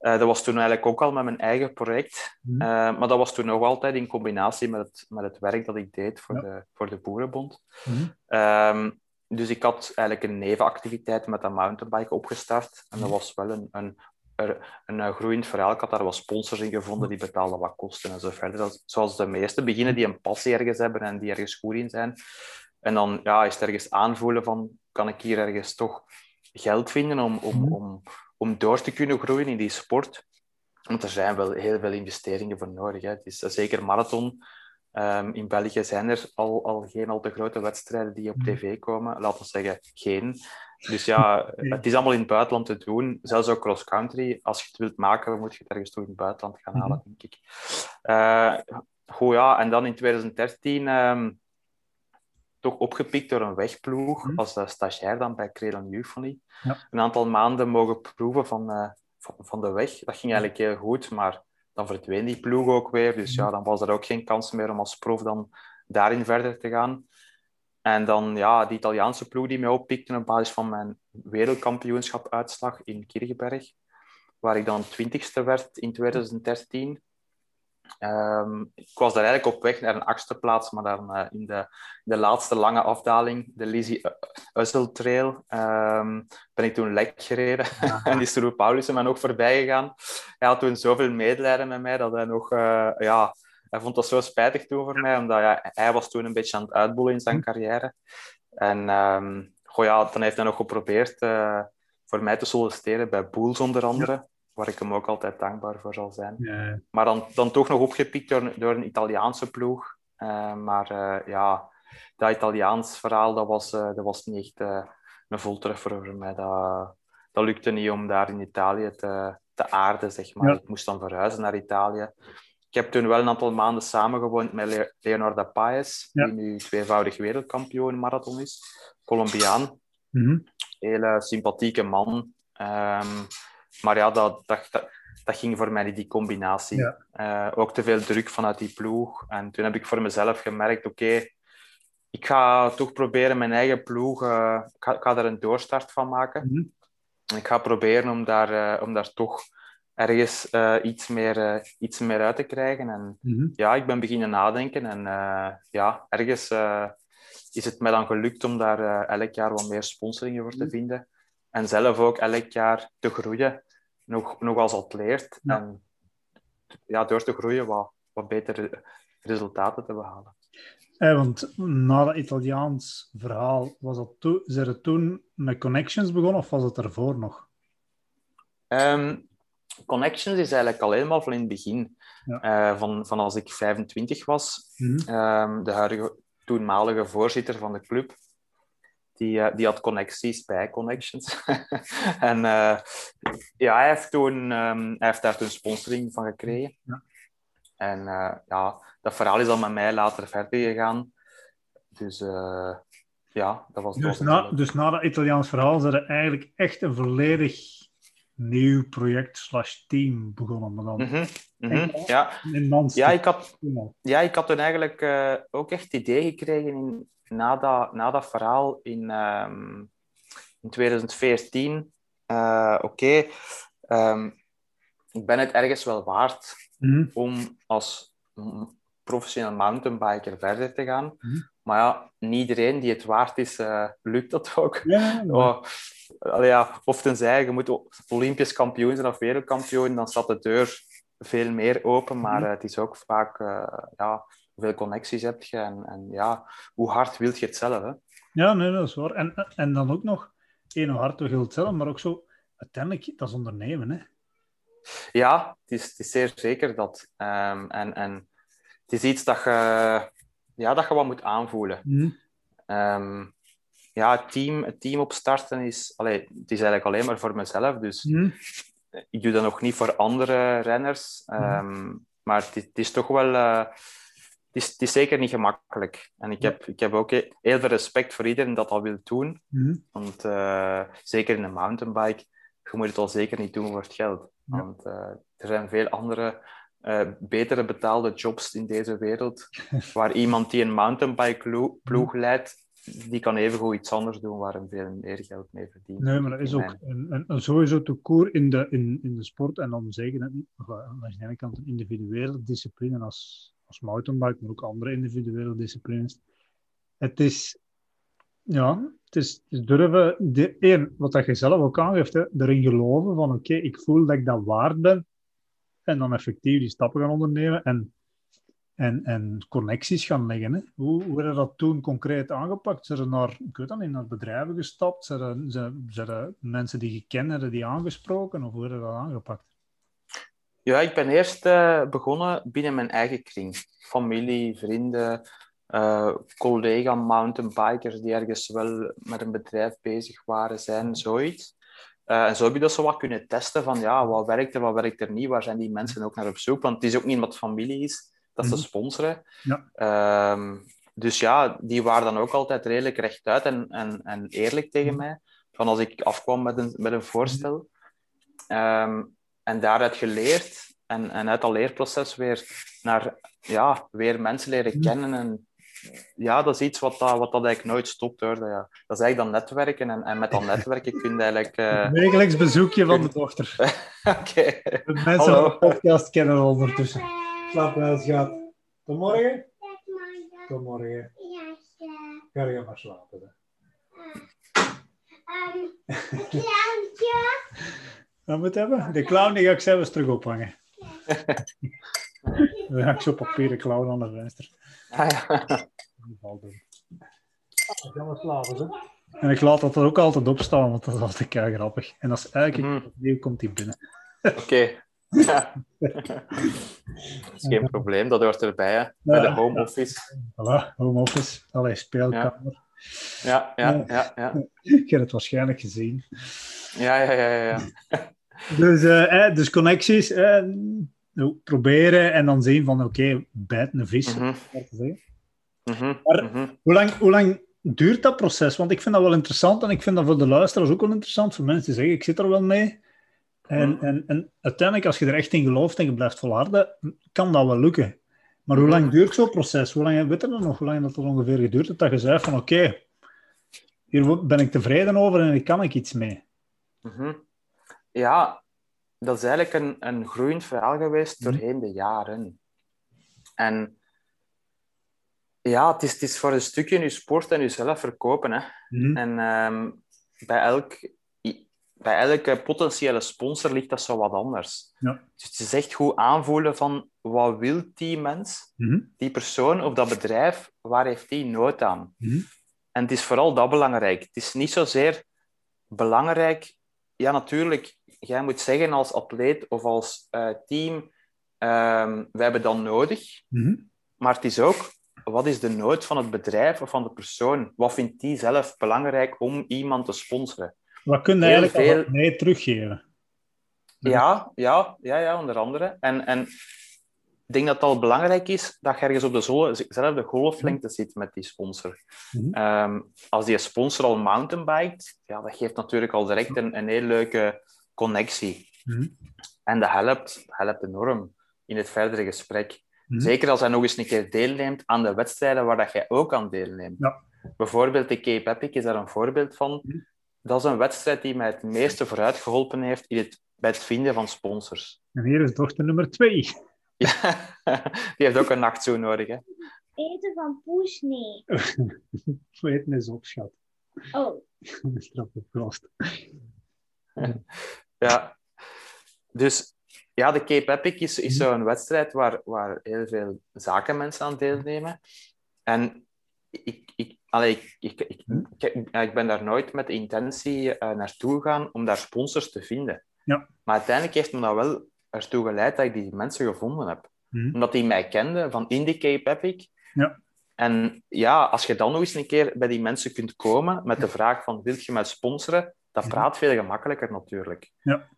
Uh, dat was toen eigenlijk ook al met mijn eigen project. Mm. Uh, maar dat was toen nog altijd in combinatie met het, met het werk dat ik deed voor, ja. de, voor de Boerenbond. Mm. Um, dus ik had eigenlijk een nevenactiviteit met een mountainbike opgestart. En dat was wel een, een, een, een groeiend verhaal. Ik had daar wel sponsors in gevonden die betaalden wat kosten en zo verder. Zoals de meeste beginnen die een passie ergens hebben en die ergens goed in zijn. En dan ja, is het ergens aanvoelen van, kan ik hier ergens toch geld vinden om, om, mhm. om, om door te kunnen groeien in die sport? Want er zijn wel heel veel investeringen voor nodig. Hè. Het is zeker marathon. Um, in België zijn er al, al geen al te grote wedstrijden die op mhm. tv komen. Laten we zeggen, geen. Dus ja, het is allemaal in het buitenland te doen. Zelfs ook cross-country. Als je het wilt maken, moet je het ergens toch in het buitenland gaan halen, mhm. denk ik. Uh, goed, ja. En dan in 2013 um, toch opgepikt door een wegploeg mm. als uh, stagiair dan bij Crelan Euphony. Ja. Een aantal maanden mogen proeven van, uh, van, van, de weg. Dat ging eigenlijk heel goed, maar dan verdween die ploeg ook weer. Dus ja, dan was er ook geen kans meer om als prof dan daarin verder te gaan. En dan ja, die Italiaanse ploeg die mij oppikte op basis van mijn wereldkampioenschap uitslag in Kirchberg, waar ik dan twintigste werd in 2013. Um, ik was daar eigenlijk op weg naar een achtste plaats, maar dan uh, in de, de laatste lange afdaling, de Lizzie Ussel Trail, um, ben ik toen lek gereden. en die Stroe Paulussen me nog voorbij gegaan. Hij had toen zoveel medelijden met mij dat hij nog, uh, ja, hij vond dat zo spijtig toen voor mij, omdat ja, hij was toen een beetje aan het uitboelen in zijn hm. carrière. En um, goh, ja, dan heeft hij nog geprobeerd uh, voor mij te solliciteren bij Boels onder andere waar ik hem ook altijd dankbaar voor zal zijn. Ja. Maar dan, dan toch nog opgepikt door, door een Italiaanse ploeg. Uh, maar uh, ja, dat Italiaans verhaal, dat was, uh, dat was niet echt een voltreffer voor mij. Dat, dat lukte niet om daar in Italië te, te aarden, zeg maar. Ja. Ik moest dan verhuizen naar Italië. Ik heb toen wel een aantal maanden samengewoond met Le Leonardo Paes, ja. die nu tweevoudig wereldkampioen marathon is. Colombiaan. Mm -hmm. Hele sympathieke man. Um, maar ja, dat, dat, dat, ging voor mij niet, die combinatie. Uh, ook te veel druk vanuit die ploeg. En toen heb ik voor mezelf gemerkt, oké, ik ga toch proberen mijn eigen ploeg, uh, ik, ga, ik, ga, daar een doorstart van maken. Mm -hmm. Ik ga proberen om daar, uh, om daar toch ergens iets, meer, iets meer uit te krijgen. En mm -hmm. ja, ik ben beginnen nadenken. En ja, ergens is het mij dan gelukt om daar elk jaar wat meer sponsoringen voor te mhm. vinden. En zelf ook elk jaar te groeien, nog, nog als atleet. Ja. En ja, door te groeien wat, wat betere resultaten te behalen. Eh, want na dat Italiaans verhaal, was dat to is er toen met Connections begonnen of was het ervoor nog? Um, Connections is eigenlijk al helemaal van in het begin. Ja. Uh, van, van als ik 25 was. Mm -hmm. um, de huidige toenmalige voorzitter van de club die, uh, die had connecties bij Connections. en uh, ja, hij heeft, toen, um, hij heeft daar toen sponsoring van gekregen. Ja. En uh, ja, dat verhaal is dan met mij later verder gegaan. Dus ja, dat was... Dus na, dus na dat Italiaans verhaal zijn er eigenlijk echt een volledig nieuw project slash team begonnen. Maar dan mm -hmm. Mm -hmm. ja. ja, ik had, ja, ik had toen eigenlijk uh, ook echt het idee gekregen in, na dat, na dat verhaal in, um, in 2014, uh, oké, okay, um, ik ben het ergens wel waard mm. om als professioneel mountainbiker verder te gaan. Mm. Maar ja, niet iedereen die het waard is, uh, lukt dat ook. Ja, oh, ja, of tenzij je moet Olympisch kampioen zijn of wereldkampioen, dan staat de deur veel meer open. Maar uh, het is ook vaak ja, hoeveel connecties heb je en, en ja, hoe hard wil je het zelf? Hè? Ja, nee, dat is waar. En, en dan ook nog, één, hard wil je het zelf, maar ook zo, uiteindelijk, dat is ondernemen, hè? Ja, het is, het is zeer zeker dat. Um, en, en het is iets dat je, ja, dat je wat moet aanvoelen. Mm. Um, ja, het team, het team opstarten is, allee, het is eigenlijk alleen maar voor mezelf. Dus mm. ik doe dat nog niet voor andere renners. Um, maar het, het, is toch wel... Uh, is, het is zeker niet gemakkelijk. En ik heb, ik heb ook heel veel respect voor iedereen dat dat wil doen. Mhm. Want uh, zeker in een mountainbike, je moet het al zeker niet doen voor het geld. Want uh, er zijn veel andere uh, betere betaalde jobs in deze wereld, waar iemand die een mountainbike ploeg leidt, die kan even iets anders doen waar hij veel meer geld mee verdient. Nee, maar dat is ook een, een, sowieso te koer in de, in, in de sport en dan zeker aan de ene kant een individuele discipline als, mountainbike, maar ook andere individuele disciplines. Het is, ja, het is, durven, de, één, wat dat je zelf ook aangeeft, hè, erin geloven van oké, ik voel dat ik dat waard ben en dan effectief die stappen gaan ondernemen en, en, en connecties gaan leggen. Hè. Hoe, hoe dat toen concreet aangepakt? Zijn er naar, ik weet dat niet, naar bedrijven gestapt? Zijn er, zijn, mensen die je kent, die aangesproken? Of hoe werden dat aangepakt? Ja, ik ben eerst uh, begonnen binnen mijn eigen kring. Familie, vrienden, uh, collega mountainbikers die ergens wel met een bedrijf bezig waren, zijn, zoiets. Uh, en zo heb je dat zo wat kunnen testen van ja, wat werkt er, wat werkt er niet, waar zijn die mensen ook naar op zoek? Want het is ook niet wat familie is, dat ze mhm. sponsoren. Ja. Um, dus ja, die waren dan ook altijd redelijk rechtuit en, en, en eerlijk tegen mhm. mij. Van als ik afkwam met een, met een voorstel. Um, en daaruit geleerd en, en uit dat leerproces weer naar ja, weer mensen leren kennen en ja, dat is iets wat, dat, wat dat eigenlijk nooit stopt. Hoor. Dat, ja. dat is eigenlijk dan netwerken. En, en met dat netwerken kun je eigenlijk... Uh... Wekelijks bezoekje van de dochter. Oké. Okay. Mensen Hallo. de podcast kennen ondertussen. Slaap wel, schat. Tot morgen. Tot morgen. Ga je maar slapen. Hè. Um, clowntje. Wat moet hebben? De clown die ga ik zelfs terug ophangen. Dan ga ik zo papieren clown aan de venster. Ah, ja. Ah, slapen, hè? En ik laat dat er ook altijd op staan, want dat is altijd kei grappig. En als eigenlijk mm. opnieuw komt hij binnen. Oké. Ja. dat is geen probleem, dat hoort erbij, hè. Bij de home office. Voilà, home office. Allee, speelkamer. Ja, ja, ja. ja, Je hebt het waarschijnlijk gezien. Ja, ja, ja, ja. Dus, uh, dus connecties, uh, proberen en dan zien van oké, okay, bijt een vis. Mm -hmm. Maar mhm. Hoe, lang, hoe lang duurt dat proces? Want ik vind dat wel interessant en ik vind dat voor de luisteraars ook wel interessant. Voor mensen die zeggen, ik zit er wel mee. En, mhm. en, en uiteindelijk, als je er echt in gelooft en je blijft volharden, kan dat wel lukken. Maar hoe lang duurt zo'n proces? Hoe lang, weet je dan nog hoe lang dat er ongeveer geduurd heeft? Dat je zei van oké, hier ben ik tevreden over en hier kan ik iets mee. Ja, dat is eigenlijk een, een groeiend verhaal geweest mhm. doorheen de jaren. En ja, het is, het is voor een stukje je sport en jezelf verkopen. Hè. Mhm. En ehm, bij, elk, bij elke potentiële sponsor ligt dat zo wat anders. Ja. Dus het is echt goed aanvoelen van wat wil die mens, mhm. die persoon of dat bedrijf, waar heeft die nood aan? En het is vooral dat belangrijk. Het is niet zozeer belangrijk, ja natuurlijk, jij moet zeggen als atleet of als uh, team, um, we hebben dat nodig. Mhm. Maar het is ook, wat is de nood van het bedrijf of van de persoon? Wat vindt die zelf belangrijk om iemand te sponsoren? Wat kun je eigenlijk veel... mee teruggeven? Ja, ja, ja, ja, onder andere. En, en ik denk dat het al belangrijk is dat je ergens op dezelfde golflengte zit met die sponsor. Mhm. Ehm, als die sponsor al mountainbikt, ja, dat geeft natuurlijk al direct een, een heel leuke connectie. Mhm. En dat helpt, helpt enorm in het verdere gesprek. Mhm. Zeker als hij nog eens een keer deelneemt aan de wedstrijden waar dat jij ook aan deelneemt. Ja. Bijvoorbeeld de Cape Epic is daar een voorbeeld van. Dat is een wedstrijd die mij het meeste vooruit geholpen heeft in het, bij het vinden van sponsors. En hier is dochter nummer twee. die heeft ook een nachtzoen nodig. Hè? Eten van poes, nee. Eten is op, schat. Oh. Straf op Ja, dus ja, de Cape Epic is, is mhm. zo'n wedstrijd waar, waar heel veel zakenmensen aan deelnemen. En ik, ik, allee, ik, ik, ik, mhm. ik, ben daar nooit met de intentie uh, naartoe gegaan om daar sponsors te vinden. Ja. Maar uiteindelijk heeft me dat wel ertoe geleid dat ik die mensen gevonden heb. Mhm. Omdat die mij kenden van in de Cape Epic. Ja. En ja, als je dan nog eens een keer bij die mensen kunt komen met de vraag van, wil je mij sponsoren? Dat praat veel gemakkelijker natuurlijk. Ja.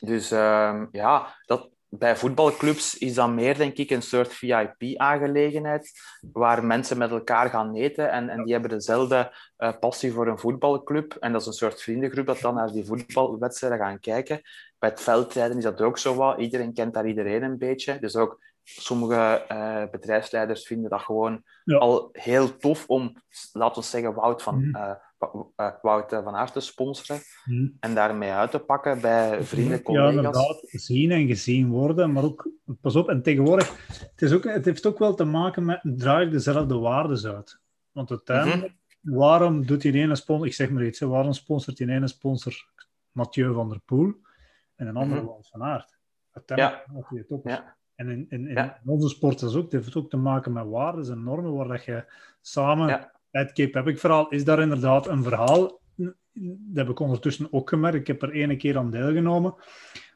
Dus ehm, ja, dat, bij voetbalclubs is dat meer, denk ik, een soort VIP-aangelegenheid, waar mensen met elkaar gaan eten en, en die hebben dezelfde uh, passie voor een voetbalclub. En dat is een soort vriendengroep dat dan naar die voetbalwedstrijden gaan kijken. Bij het veldrijden is dat ook zo wat. Iedereen kent daar iedereen een beetje. Dus ook sommige uh, bedrijfsleiders vinden dat gewoon ja. al heel tof om, laten we zeggen, Wout van... Uh, Wout van Aert te sponsoren hmm. en daarmee uit te pakken bij vrienden, collega's. Ja, inderdaad. Zien en gezien worden, maar ook, pas op, en tegenwoordig, het, is ook, het heeft ook wel te maken met, draai dezelfde waarden uit? Want uiteindelijk, mm-hmm. waarom doet die ene sponsor, ik zeg maar iets, waarom sponsort die ene sponsor Mathieu van der Poel en een andere. Wout van Aert? Uiteindelijk ja. hij het ook. Ja. En in, in, in onze sport is ook, het heeft ook te maken met waarden en normen waar dat je samen... Het Cape Epic verhaal is daar inderdaad een verhaal. Dat heb ik ondertussen ook gemerkt. Ik heb er ene keer aan deelgenomen.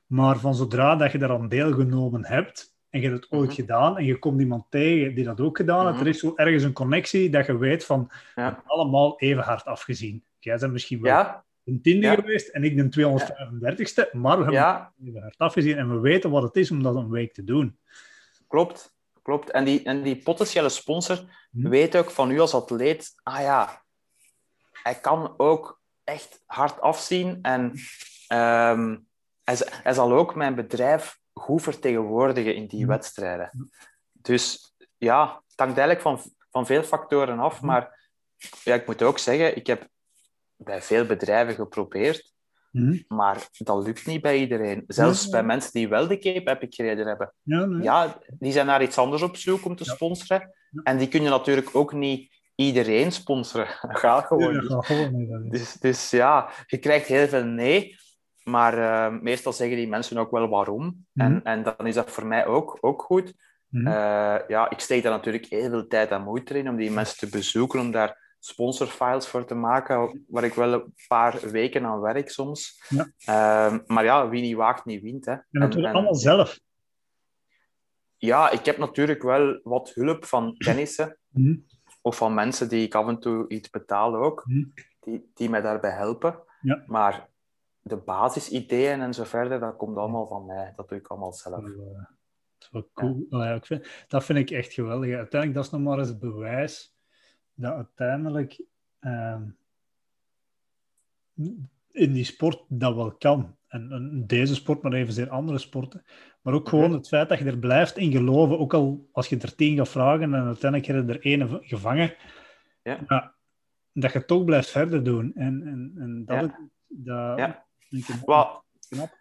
Maar van zodra dat je daar aan deelgenomen hebt, en je hebt het ooit mhm. gedaan, en je komt iemand tegen die dat ook gedaan heeft, er mhm. is zo ergens een connectie dat je weet van, ja. allemaal even hard afgezien. Jij bent misschien wel ja. een tiende geweest en ik de 235ste, maar we hebben even hard afgezien en we weten wat het is om dat een week te doen. Klopt klopt. En die, en die potentiële sponsor hm. weet ook van u als atleet, ah ja, hij kan ook echt hard afzien en um, hij, hij, zal ook mijn bedrijf goed vertegenwoordigen in die hm. wedstrijden. Dus ja, het hangt eigenlijk van, van veel factoren af, hm. maar ja, ik moet ook zeggen, ik heb bij veel bedrijven geprobeerd Mhm. Maar dat lukt niet bij iedereen. Zelfs bij mensen die wel de Cape Epic gereden hebben. Ja, nee. ja, die zijn naar iets anders op zoek om te sponsoren. En die kunnen natuurlijk ook niet iedereen sponsoren. Dat gaat gewoon niet. Gaat gewoon niet dus, dus ja, je krijgt heel veel nee. Maar uh, meestal zeggen die mensen ook wel waarom. En, mhm. en dan is dat voor mij ook, ook goed. Mm ja, ik steek daar natuurlijk heel veel tijd en moeite in om die mensen te bezoeken, om daar sponsorfiles voor te maken, waar ik wel een paar weken aan werk soms. Ja. Ehm, maar ja, wie niet waagt, niet wint. Hè. En dat doe je allemaal zelf? Ja, ik heb natuurlijk wel wat hulp van kennissen. Mhm. Of van mensen die ik af en toe iets betaal ook. Mhm. Die, die mij daarbij helpen. Ja. Maar de basisideeën en zo verder, dat komt allemaal van mij. Dat doe ik allemaal zelf. Dat is wel cool. Ja. ik vind, dat vind ik echt geweldig. Uiteindelijk, dat is nog maar eens het bewijs dat uiteindelijk uh, in die sport dat wel kan. En, en, deze sport, maar even zeer andere sporten. Maar ook gewoon het feit dat je er blijft in geloven, ook al als je er tien gaat vragen en uiteindelijk heb je er één gevangen, ja. dat je toch blijft verder doen. En, en, en dat, ja. dat ja. wat,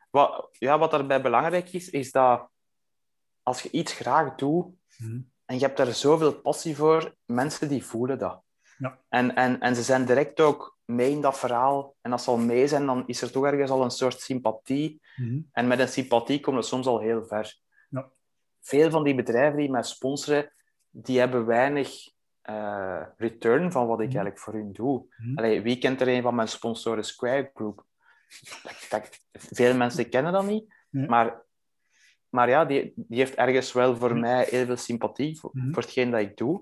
wat, ja, wat daarbij belangrijk is, is dat als je iets graag doet, mhm. En je hebt daar zoveel passie voor. Mensen die voelen dat. Ja. En, en, en ze zijn direct ook mee in dat verhaal. En als ze al mee zijn, dan is er toch ergens al een soort sympathie. Mhm. En met een sympathie komen we soms al heel ver. Ja. Veel van die bedrijven die mij sponsoren, die hebben weinig uh, return van wat ik mhm. eigenlijk voor hun doe. Mm Allee, wie kent er een van mijn sponsoren, Square Group? Dat, dat, veel mensen kennen dat niet. Maar maar ja, die, die heeft ergens wel voor mij heel veel sympathie voor, mm voor hetgeen dat ik doe.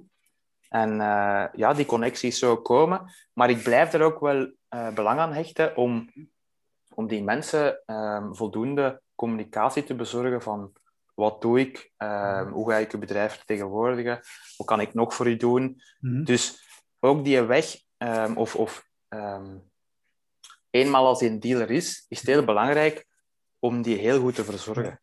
En uh, ja, die connecties zo komen. Maar ik blijf er ook wel uh, belang aan hechten om, om die mensen um, voldoende communicatie te bezorgen van wat doe ik, um, hoe ga ik je bedrijf vertegenwoordigen, wat kan ik nog voor u doen. Mm Dus ook die weg, um, of, of eenmaal als een dealer is, is het heel belangrijk om die heel goed te verzorgen.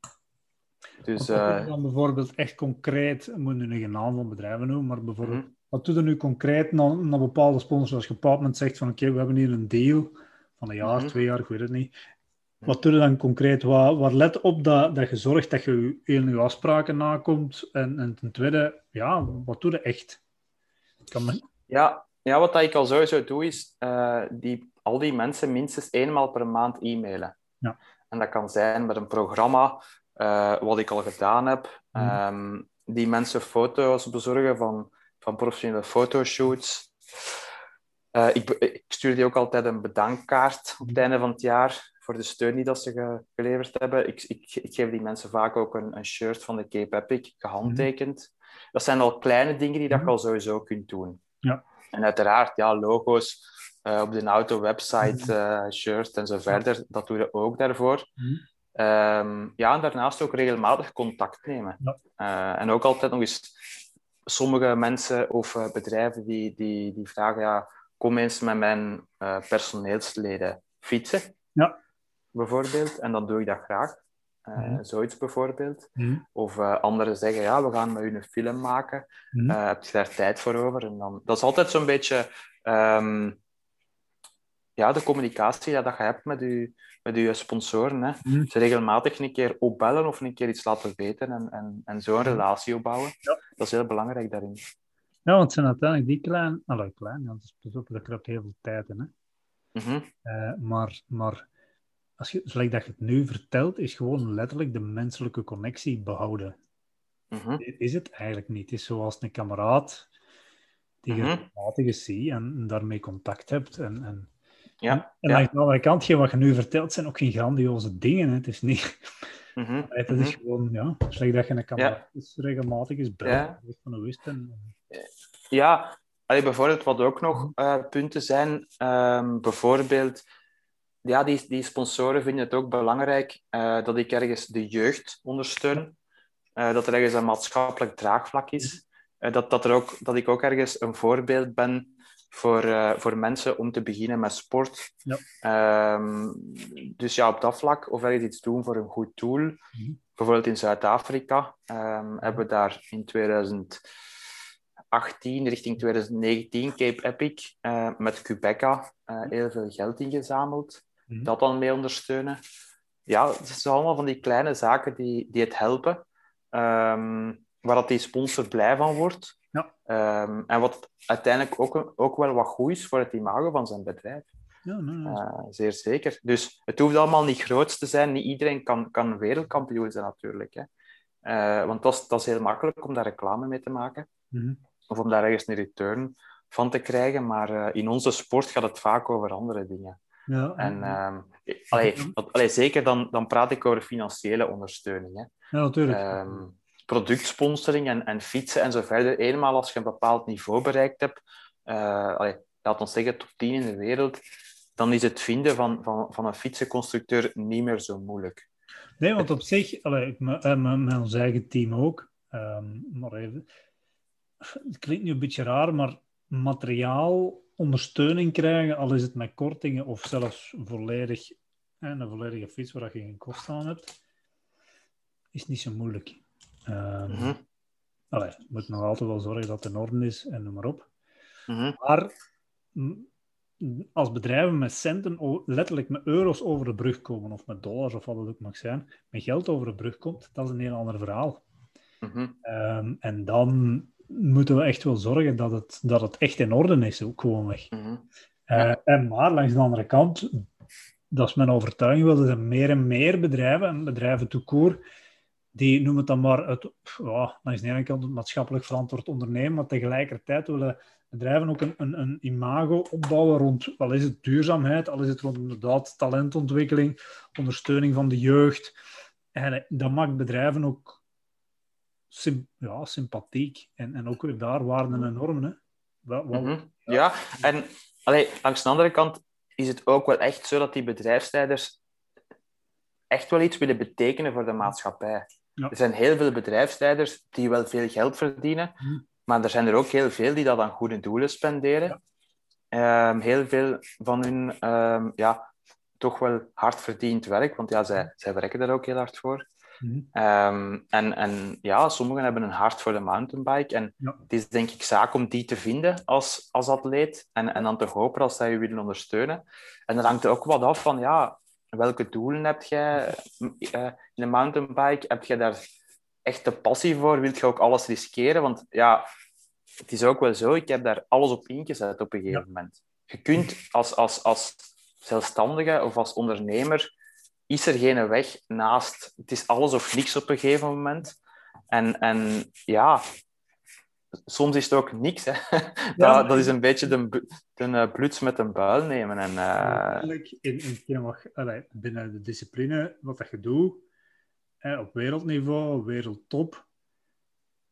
Dus, uh... dan bijvoorbeeld echt concreet, ik moet nu geen naam van bedrijven noemen, maar bijvoorbeeld, mhm. wat doe je nu concreet naar, naar bepaalde sponsors? Als je op een zegt van oké, we hebben hier een deal van een jaar, mhm. twee jaar, ik weet het niet. Wat doe je dan concreet? Waar, waar let op dat, dat je zorgt dat je in je afspraken nakomt? En, en ten tweede, ja, wat doe je echt? Kan ja, ja, wat ik al sowieso doe, is uh, die, al die mensen minstens eenmaal per maand e-mailen. Ja. En dat kan zijn met een programma uh, wat ik al gedaan heb. Um, die mensen foto's bezorgen van, van professionele fotoshoots. Uh, ik, ik, stuur die ook altijd een bedankkaart op het einde van het jaar voor de steun die dat ze geleverd hebben. Ik, ik, ik, geef die mensen vaak ook een, een shirt van de Cape Epic, gehandtekend. Dat zijn al kleine dingen die dat je al sowieso kunt doen. Ja. En uiteraard, ja, logo's uh, op de auto-website, uh, shirt en zo verder, dat doe je ook daarvoor. Ehm, ja, en daarnaast ook regelmatig contact nemen. Ja. Eh, en ook altijd nog eens sommige mensen of eh, bedrijven die, die, die vragen, ja, kom eens met mijn eh, personeelsleden fietsen, Ja. bijvoorbeeld. En dan doe ik dat graag. Eh, Mhm. Zoiets bijvoorbeeld. Mhm. Of anderen zeggen, ja, we gaan met u een film maken. Mhm. Heb je daar tijd voor over? En dan, dat is altijd zo'n beetje ehm, ja, de communicatie ja, dat je hebt met je, met je sponsoren. Hè. Mhm. Ze regelmatig een keer opbellen of een keer iets laten weten en, en, en zo een relatie opbouwen. Ja. Dat is heel belangrijk daarin. Ja, want zijn uiteindelijk die klein... Allee, klein, dat is pas op, dat heel veel tijd in, hè. Mhm. Eh, maar, maar als je, zoals dat je het nu vertelt, is gewoon letterlijk de menselijke connectie behouden. Dit is het eigenlijk niet. Het is zoals een kameraad die je Mhm. regelmatig eens ziet en, en daarmee contact hebt. En, en, Ja. en ja. aan de andere kant, wat je nu vertelt, zijn ook geen grandioze dingen. Hè. Het is niet... Mhm. Het Mhm. is gewoon, ja, slecht dat je een kameraad is, regelmatig belt. Ja. Van is het? En, Ja, allee, bijvoorbeeld wat ook nog eh, punten zijn, ehm, bijvoorbeeld, ja, die, die sponsoren vinden het ook belangrijk eh, dat ik ergens de jeugd ondersteun, Eh, dat er ergens een maatschappelijk draagvlak is, Eh, dat, dat, er ook, dat ik ook ergens een voorbeeld ben voor, eh, voor mensen om te beginnen met sport. Ja. Ehm, dus ja, op dat vlak, of ergens iets doen voor een goed doel. Mhm. Bijvoorbeeld in Zuid-Afrika ehm, hebben we daar in 2000 18 richting 2019 Cape Epic eh, met Quebeca eh, heel veel geld ingezameld. Mhm. Dat dan mee ondersteunen. Ja, het zijn allemaal van die kleine zaken die, die het helpen. Ehm, waar dat die sponsor blij van wordt. Ja. Ehm, en wat uiteindelijk ook, ook wel wat goed is voor het imago van zijn bedrijf. ja, nee, nee. Eh, zeer zeker. Dus het hoeft allemaal niet groot te zijn. Niet iedereen kan, kan wereldkampioen zijn natuurlijk. Hè. Eh, want dat is, dat is heel makkelijk om daar reclame mee te maken Mhm. of om daar ergens een return van te krijgen. Maar eh, in onze sport gaat het vaak over andere dingen. ja, En ehm, allee, allee, zeker dan, dan praat ik over financiële ondersteuning. Hè. ja, natuurlijk. Ehm, productsponsoring en, en fietsen en zo verder. Eenmaal als je een bepaald niveau bereikt hebt, eh, laat ons zeggen top 10 in de wereld, dan is het vinden van, van, van een fietsenconstructeur niet meer zo moeilijk. Nee, want op zich, eh, met, ons eigen team ook, ehm, maar even, het klinkt nu een beetje raar, maar materiaal ondersteuning krijgen, al is het met kortingen of zelfs volledig, een volledige fiets waar je geen kosten aan hebt, is niet zo moeilijk. Mhm, allee, je moet nog altijd wel zorgen dat het in orde is en noem maar op. mhm, Maar mm, als bedrijven met centen, letterlijk met euro's over de brug komen, of met dollars of wat het ook mag zijn, met geld over de brug komt, dat is een heel ander verhaal. mhm, Ehm, en dan moeten we echt wel zorgen dat het, dat het echt in orde is, ook gewoon weg. mhm. Eh, en maar langs de andere kant, dat is mijn overtuiging wel, er zijn meer en meer bedrijven, en bedrijven toekoor, die noemen het dan maar het, ja, langs de ene kant het maatschappelijk verantwoord ondernemen, maar tegelijkertijd willen bedrijven ook een, een, een imago opbouwen rond, al is het duurzaamheid, al is het rond inderdaad talentontwikkeling, ondersteuning van de jeugd. En eh, dat maakt bedrijven ook ja, sympathiek. En, en ook weer daar waarden en normen. Hè. Mhm. Ja, en allee, langs de andere kant is het ook wel echt zo dat die bedrijfsleiders echt wel iets willen betekenen voor de maatschappij. Ja. Er zijn heel veel bedrijfsleiders die wel veel geld verdienen, Mhm. maar er zijn er ook heel veel die dat aan goede doelen spenderen. Ehm, heel veel van hun ehm, ja, toch wel hard verdiend werk, want ja, zij, zij werken daar ook heel hard voor. Mhm. Ehm, en, en ja, sommigen hebben een hart voor de mountainbike. En Ja. het is denk ik zaak om die te vinden als, als atleet. En, en dan te hopen als zij je willen ondersteunen. En dan hangt er ook wat af van, ja, welke doelen heb jij eh, in een mountainbike? Heb je daar echt de passie voor? Wilt je ook alles riskeren? Want ja, het is ook wel zo, ik heb daar alles op ingezet op een gegeven moment. Je kunt als, als, als zelfstandige of als ondernemer is er geen weg naast. Het is alles of niks op een gegeven moment. En, en ja, soms is het ook niks. Hè. dat, maar- dat is een beetje de, eh, bloeds met een buil nemen. En, Eigenlijk in, in je- allee, binnen de discipline, wat dat je doet, op wereldniveau, wereldtop,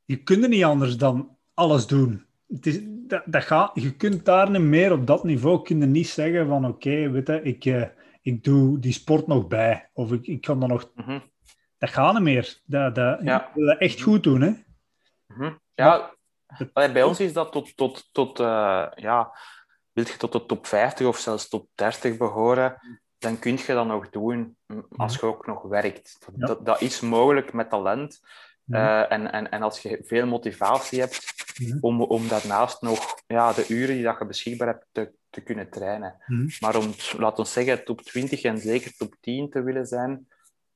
je kunt er niet anders dan alles doen. Het is, dat, dat gaat, je kunt daar niet meer op dat niveau kun je niet zeggen van oké, weet je, ik, eh, ik doe die sport nog bij. Of ik, ik kan dan nog... Mhm. Dat gaat niet meer. Dat, dat, Ja. Wil dat echt goed doen, hè. Mhm. Ja, allee, bij ons is dat tot, tot, tot eh, ja, wil je tot de top 50 of zelfs top 30 behoren, dan kun je dat nog doen als je ook nog werkt. Dat, Ja. dat, dat is mogelijk met talent. Ja. Eh, en, en, en als je veel motivatie hebt Mhm. om, om daarnaast nog ja, de uren die dat je beschikbaar hebt te, te kunnen trainen. Mhm. Maar om, laten we zeggen, top 20 en zeker top 10 te willen zijn,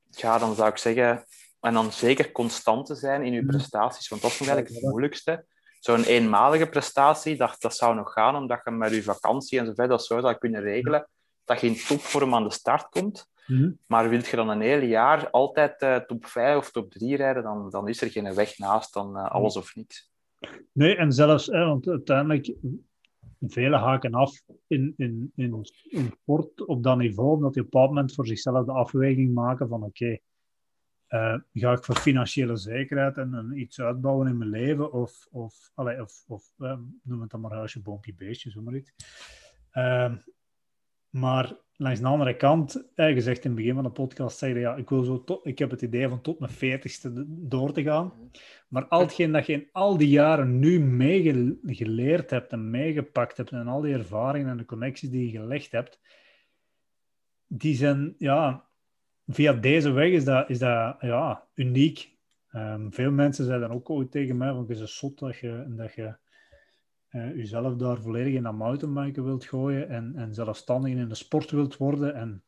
ja, dan zou ik zeggen, en dan zeker constant te zijn in je Mhm. prestaties, want dat is eigenlijk het moeilijkste. Zo'n eenmalige prestatie, dat, dat zou nog gaan, omdat je met je vakantie en zo verder dat zo zou kunnen regelen, dat je in topvorm aan de start komt. Mhm. Maar wilt je dan een hele jaar altijd eh, top 5 of top 3 rijden, dan, dan is er geen weg naast, dan eh, alles of niks. Nee, en zelfs, hè, want uiteindelijk, velen haken af in, in, in, in sport op dat niveau, omdat die op een bepaald moment voor zichzelf de afweging maken van oké, eh, ga ik voor financiële zekerheid en, en iets uitbouwen in mijn leven, of, of, allee, of, of eh, noem het dan maar huisje, boompje, beestje, zo maar iets. Ehm, maar langs de andere kant, eh, gezegd in het begin van de podcast, zei je, ja, ik, wil zo tot, ik heb het idee van tot mijn veertigste door te gaan. Maar al hetgeen dat je in al die jaren nu meegeleerd hebt en meegepakt hebt en al die ervaringen en de connecties die je gelegd hebt, die zijn, ja, via deze weg is dat, is dat ja, uniek. Ehm, veel mensen zeiden ook ooit tegen mij, van het is zot dat je, dat je eh, jezelf daar volledig in dat mountainbiken wilt gooien en, en zelfstandig in de sport wilt worden. En,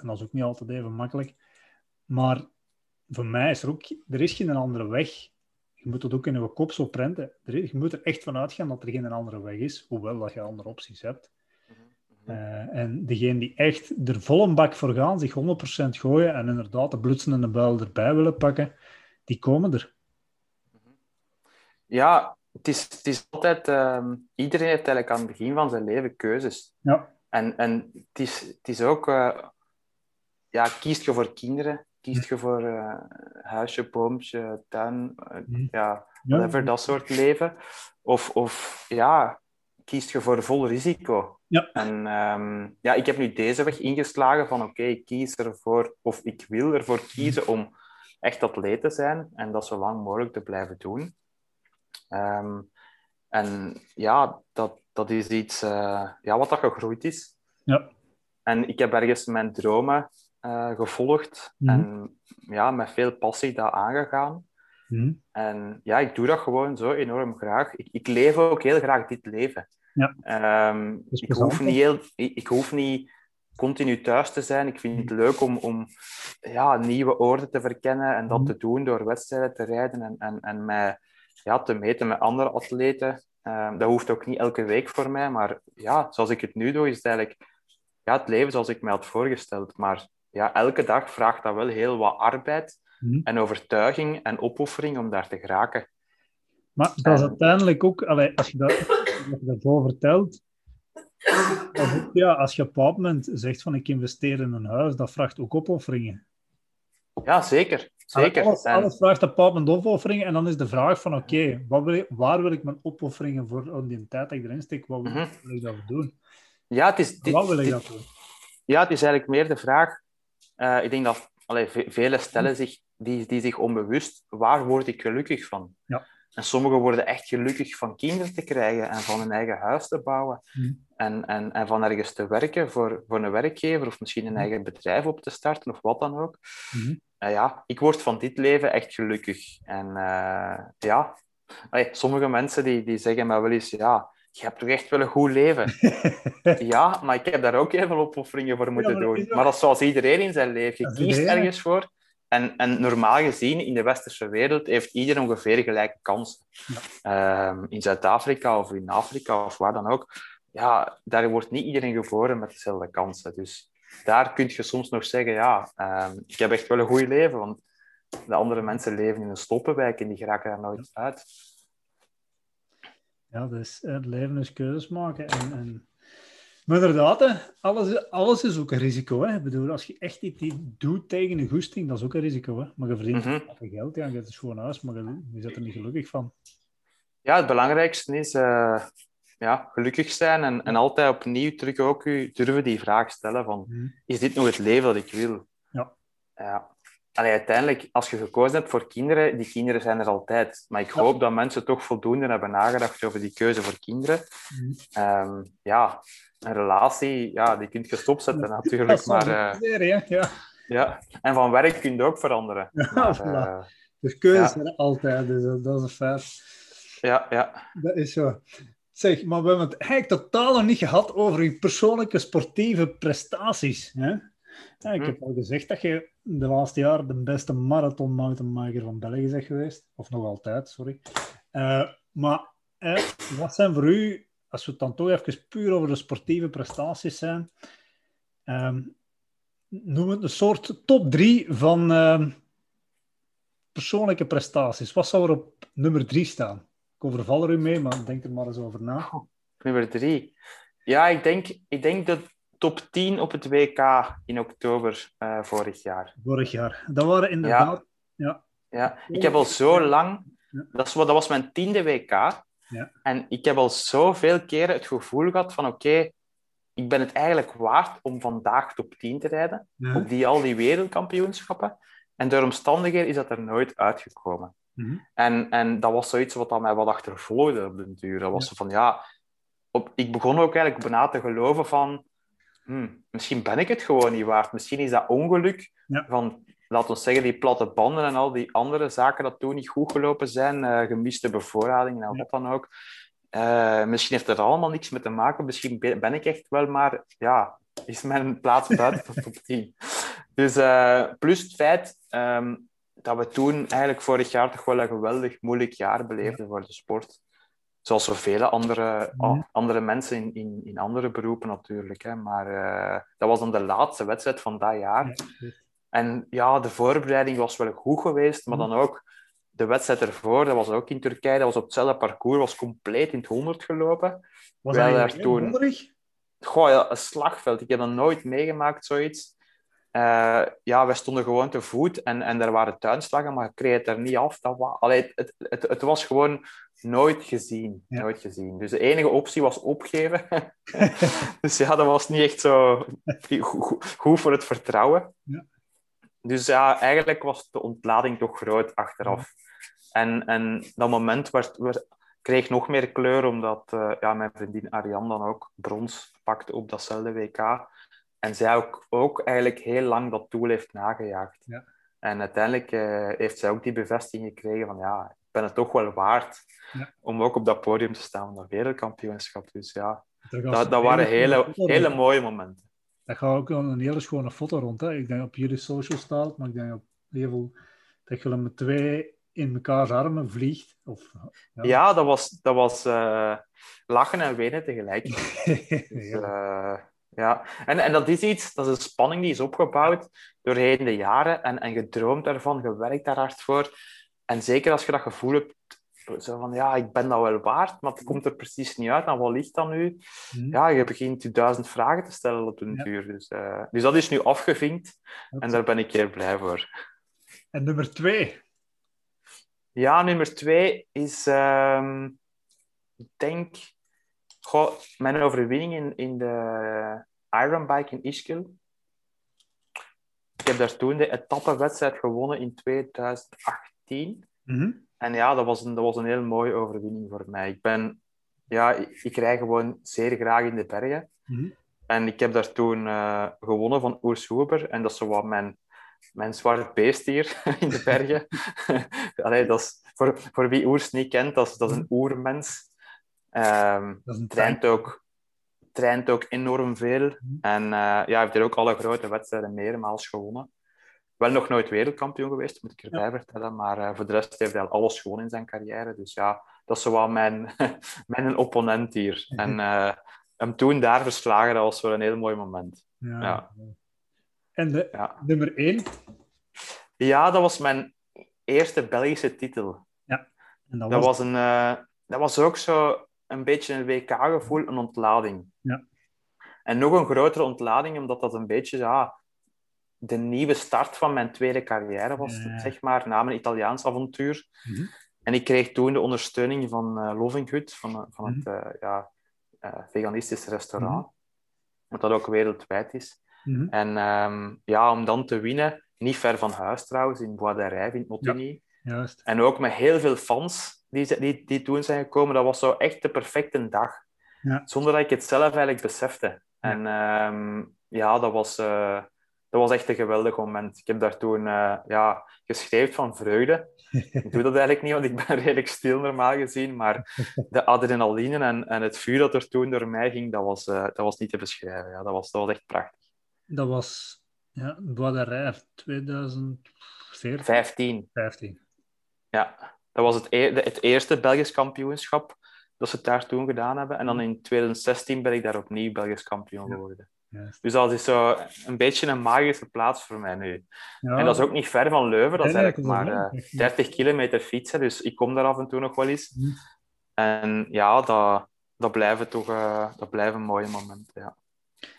en dat is ook niet altijd even makkelijk. Maar voor mij is er ook, er is geen andere weg. Je moet dat ook in je kop zo prenten. Je moet er echt van uitgaan dat er geen andere weg is, hoewel dat je andere opties hebt. Eh, en degene die echt er vol een bak voor gaan, zich 100% gooien en inderdaad de blutsen en de buil erbij willen pakken, die komen er. Ja, het is, het is altijd... ehm, iedereen heeft eigenlijk aan het begin van zijn leven keuzes. Ja. En, en het, is, het is ook... eh, ja, kiest je voor kinderen? Kiest je voor eh, huisje, boompje, tuin? Ja, Ja. whatever, dat soort leven. Of, of ja, kiest je voor vol risico? Ja. En ehm, ja, ik heb nu deze weg ingeslagen van oké, ik kies ervoor, of ik wil ervoor kiezen om echt atleet te zijn en dat zo lang mogelijk te blijven doen. Ehm, en ja, dat, dat is iets eh, ja, wat dat gegroeid is. Ja. En ik heb ergens mijn dromen eh, gevolgd Mhm. en ja, met veel passie dat aangegaan. Mhm. En ja, ik doe dat gewoon zo enorm graag. Ik, ik leef ook heel graag dit leven. Ja. Ehm, ik, hoef niet heel, ik, ik hoef niet continu thuis te zijn. Ik vind het leuk om, om ja, nieuwe oorden te verkennen en dat Mhm. te doen door wedstrijden te rijden en, en, en mij ja, te meten met andere atleten. Ehm, dat hoeft ook niet elke week voor mij, maar ja, zoals ik het nu doe, is het eigenlijk ja, het leven zoals ik me had voorgesteld. Maar ja, elke dag vraagt dat wel heel wat arbeid Mhm. en overtuiging en opoffering om daar te geraken. Maar dat is uiteindelijk ook, allee, als je dat, wat je vertelt, dat is ook, ja, als je op een moment zegt van ik investeer in een huis, dat vraagt ook opofferingen. Ja, zeker. zeker. Alles, vraagt op een moment opofferingen en dan is de vraag van oké, waar wil ik mijn opofferingen voor die tijd dat ik erin steek, wat wil, Mhm. wil ik dat doen? ja, het is, dit- Wat wil ik dat doen? ja, het is eigenlijk meer de vraag. eh, ik denk dat allee, ve- velen stellen zich, die, die zich onbewust, waar word ik gelukkig van? Ja. En sommigen worden echt gelukkig van kinderen te krijgen en van een eigen huis te bouwen. Mhm. En, en, en van ergens te werken voor, voor een werkgever of misschien een Mhm. eigen bedrijf op te starten of wat dan ook. Nou ja, ik word van dit leven echt gelukkig. En eh, ja, allee, sommige mensen die, die zeggen mij wel eens, ja, je hebt toch echt wel een goed leven. Ja, maar ik heb daar ook heel veel opofferingen voor moeten maar doen. Maar dat is zoals iedereen in zijn leven. Je kiest ergens voor. En, en normaal gezien, in de westerse wereld, heeft iedereen ongeveer gelijke kansen. Ehm, in Zuid-Afrika of in Afrika of waar dan ook. Ja, daar wordt niet iedereen geboren met dezelfde kansen. Dus daar kun je soms nog zeggen, ja, ehm, ik heb echt wel een goed leven. Want de andere mensen leven in een stoppenwijk en die geraken daar nooit uit. Ja, dus het leven is keuzes maken. En, en... Maar inderdaad, hè, alles, is- alles is ook een risico. Hè. Ik bedoel, als je echt iets doet tegen een goesting, dat is ook een risico. Hè. Maar je verdient veel geld, ja, je hebt een schoon huis, maar je, je zit er niet gelukkig van. Ja, het belangrijkste is, eh, ja, gelukkig zijn en, en altijd opnieuw terug ook u durven die vraag stellen van, Mhm. is dit nog het leven dat ik wil? Ja. ja. Allee, uiteindelijk, als je gekozen hebt voor kinderen, die kinderen zijn er altijd. Maar ik Ja. hoop dat mensen toch voldoende hebben nagedacht over die keuze voor kinderen. Mhm. Ehm, ja, een relatie, ja, die kun je stopzetten natuurlijk. Maar, eh, ja. ja. En van werk kun je ook veranderen. Ja, Maar, eh, Dus keuzes Ja. zijn er altijd, dus dat, dat is een feit. ja, ja. Dat is zo. Zeg, maar we hebben het eigenlijk totaal nog niet gehad over je persoonlijke sportieve prestaties. Hè? Ja, ik Hm. heb al gezegd dat je de laatste jaren de beste marathon-mountainbiker van België bent geweest. Of nog altijd, sorry. Eh, maar eh, wat zijn voor u, als we het dan toch even puur over de sportieve prestaties zijn, ehm, noem het een soort top drie van ehm, persoonlijke prestaties. Wat zou er op nummer drie staan? Ik overval er u mee, maar denk er maar eens over na. Nummer drie. Ja, ik denk, ik denk de top 10 op het WK in oktober eh, vorig jaar. Vorig jaar. Dat waren inderdaad... Ja, ik heb al zo lang... Ja. Dat, is, dat was mijn tiende WK. Ja. En ik heb al zoveel keren het gevoel gehad van oké, ik ben het eigenlijk waard om vandaag top 10 te rijden. Ja. Op die, al die wereldkampioenschappen. En door omstandigheden is dat er nooit uitgekomen. Mhm. En, en dat was zoiets wat aan mij wat achtervolgde op den duur. Dat was van, ja... Op, ik begon ook eigenlijk bijna te geloven van... hmm, misschien ben ik het gewoon niet waard. Misschien is dat ongeluk Ja. van, laten we zeggen, die platte banden en al die andere zaken dat toen niet goed gelopen zijn. eh, gemiste bevoorrading en Ja. wat dan ook. Eh, misschien heeft het er allemaal niks mee te maken. Misschien be- ben ik echt wel maar... Ja, is mijn plaats buiten de top 10. Dus eh, plus het feit ehm, dat we toen eigenlijk vorig jaar toch wel een geweldig moeilijk jaar beleefden voor de sport. Zoals zoveel andere, ah, andere mensen in, in, in andere beroepen natuurlijk. Hè. Maar eh, dat was dan de laatste wedstrijd van dat jaar. Ja. En ja, de voorbereiding was wel goed geweest, maar dan ook de wedstrijd ervoor, dat was ook in Turkije, dat was op hetzelfde parcours, was compleet in het 100 gelopen. Was Wij dat daar toen-? Goh, ja, een slagveld. Ik heb dat nooit meegemaakt, zoiets. Eh, ja, wij stonden gewoon te voet en, en er waren tuinslagen, maar ik kreeg het er niet af. Dat wa- Allee, het, het, het, was gewoon nooit gezien. Ja. Nooit gezien. Dus de enige optie was opgeven. dus ja, dat was niet echt zo goed, voor het vertrouwen. Ja. Dus ja, eigenlijk was de ontlading toch groot achteraf. En, en dat moment werd, werd, kreeg nog meer kleur, omdat eh, ja, mijn vriendin Ariane dan ook brons pakte op datzelfde WK. En zij ook, ook eigenlijk heel lang dat doel heeft nagejaagd. Ja. En uiteindelijk eh, heeft zij ook die bevestiging gekregen van ja, ik ben het toch wel waard Ja. om ook op dat podium te staan van dat wereldkampioenschap. Dus ja, dat, dat waren hele, hele mooie momenten. Dat gaat ook een hele schone foto rond. Hè. Ik denk op jullie social staat, maar ik denk op heel veel dat je met twee in mekaars armen vliegt. Of, ja. Ja, dat was, dat was eh, lachen en wenen tegelijk. Dus, ja. eh, ja, en, en dat is iets, dat is een spanning die is opgebouwd doorheen de jaren en, en je droomt daarvan, je werkt daar hard voor. En zeker als je dat gevoel hebt, zo van ja, ik ben dat wel waard, maar het komt er precies niet uit. En wat ligt dan nu? Hm. Ja, je begint je duizend vragen te stellen op een Ja. duur. Dus, eh, dus dat is nu afgevinkt en daar ben ik heel blij voor. En nummer twee. Ja, nummer twee is, ehm, ik denk, goh, mijn overwinning in, in de Ironbike in Ischgl. Ik heb daar toen de etappenwedstrijd gewonnen in 2018. Mhm. En ja, dat was een, dat was een heel mooie overwinning voor mij. Ik ben, ja, ik, ik rij gewoon zeer graag in de bergen. Mhm. En ik heb daar toen eh, gewonnen van Oers Huber. En dat is zo wat mijn, mijn zwart beest hier in de bergen. Allee, dat is, voor, voor wie Oers niet kent, dat is, dat is een oermens. Een traint, ook, traint ook enorm veel. En eh, ja, heeft er ook alle grote wedstrijden meermaals gewonnen. Wel nog nooit wereldkampioen geweest, moet ik erbij Ja. vertellen. Maar eh, voor de rest heeft hij al alles gewonnen in zijn carrière. Dus ja, dat is wel mijn, mijn opponent hier. En eh, hem toen daar verslagen, dat was wel een heel mooi moment. Ja. Ja. En de, Ja, nummer één. ja dat was mijn eerste Belgische titel. En dat Dat was, een, dat was ook zo een beetje een WK-gevoel, een ontlading. Ja. En nog een grotere ontlading, omdat dat een beetje ja, de nieuwe start van mijn tweede carrière was, Ja. zeg maar, na mijn Italiaans avontuur. Mhm. En ik kreeg toen de ondersteuning van eh Lovinghut, van, van het, eh, ja, uh, veganistisch restaurant. Mm Wat dat ook wereldwijd is. Mhm. En ehm, ja, om dan te winnen, niet ver van huis trouwens, in Bois d'Arrive, in Montigny. Juist. En ook met heel veel fans die, die, die toen zijn gekomen. Dat was zo echt de perfecte dag. Ja. Zonder dat ik het zelf eigenlijk besefte. En ehm, ja, dat was, eh, dat was echt een geweldig moment. Ik heb daar toen uh, ja, geschreven van vreugde. ik doe dat eigenlijk niet, want ik ben redelijk stil normaal gezien. Maar de adrenaline en, en het vuur dat er toen door mij ging, dat was, uh, dat was niet te beschrijven. Ja, dat, was, dat was echt prachtig. Dat was ja, Bois d'Arrive 2014? 15. 15. Ja, dat was het, e het eerste Belgisch kampioenschap dat ze het daar toen gedaan hebben. En dan in 2016 ben ik daar opnieuw Belgisch kampioen geworden. Juist. Dus dat is zo een beetje een magische plaats voor mij nu. Ja, En dat is ook niet ver van Leuven, dat is eigenlijk maar wel eh, echt- 30 kilometer fietsen, dus ik kom daar af en toe nog wel eens. Mhm. En ja, dat, dat blijven toch eh, dat blijven mooie momenten. Ja.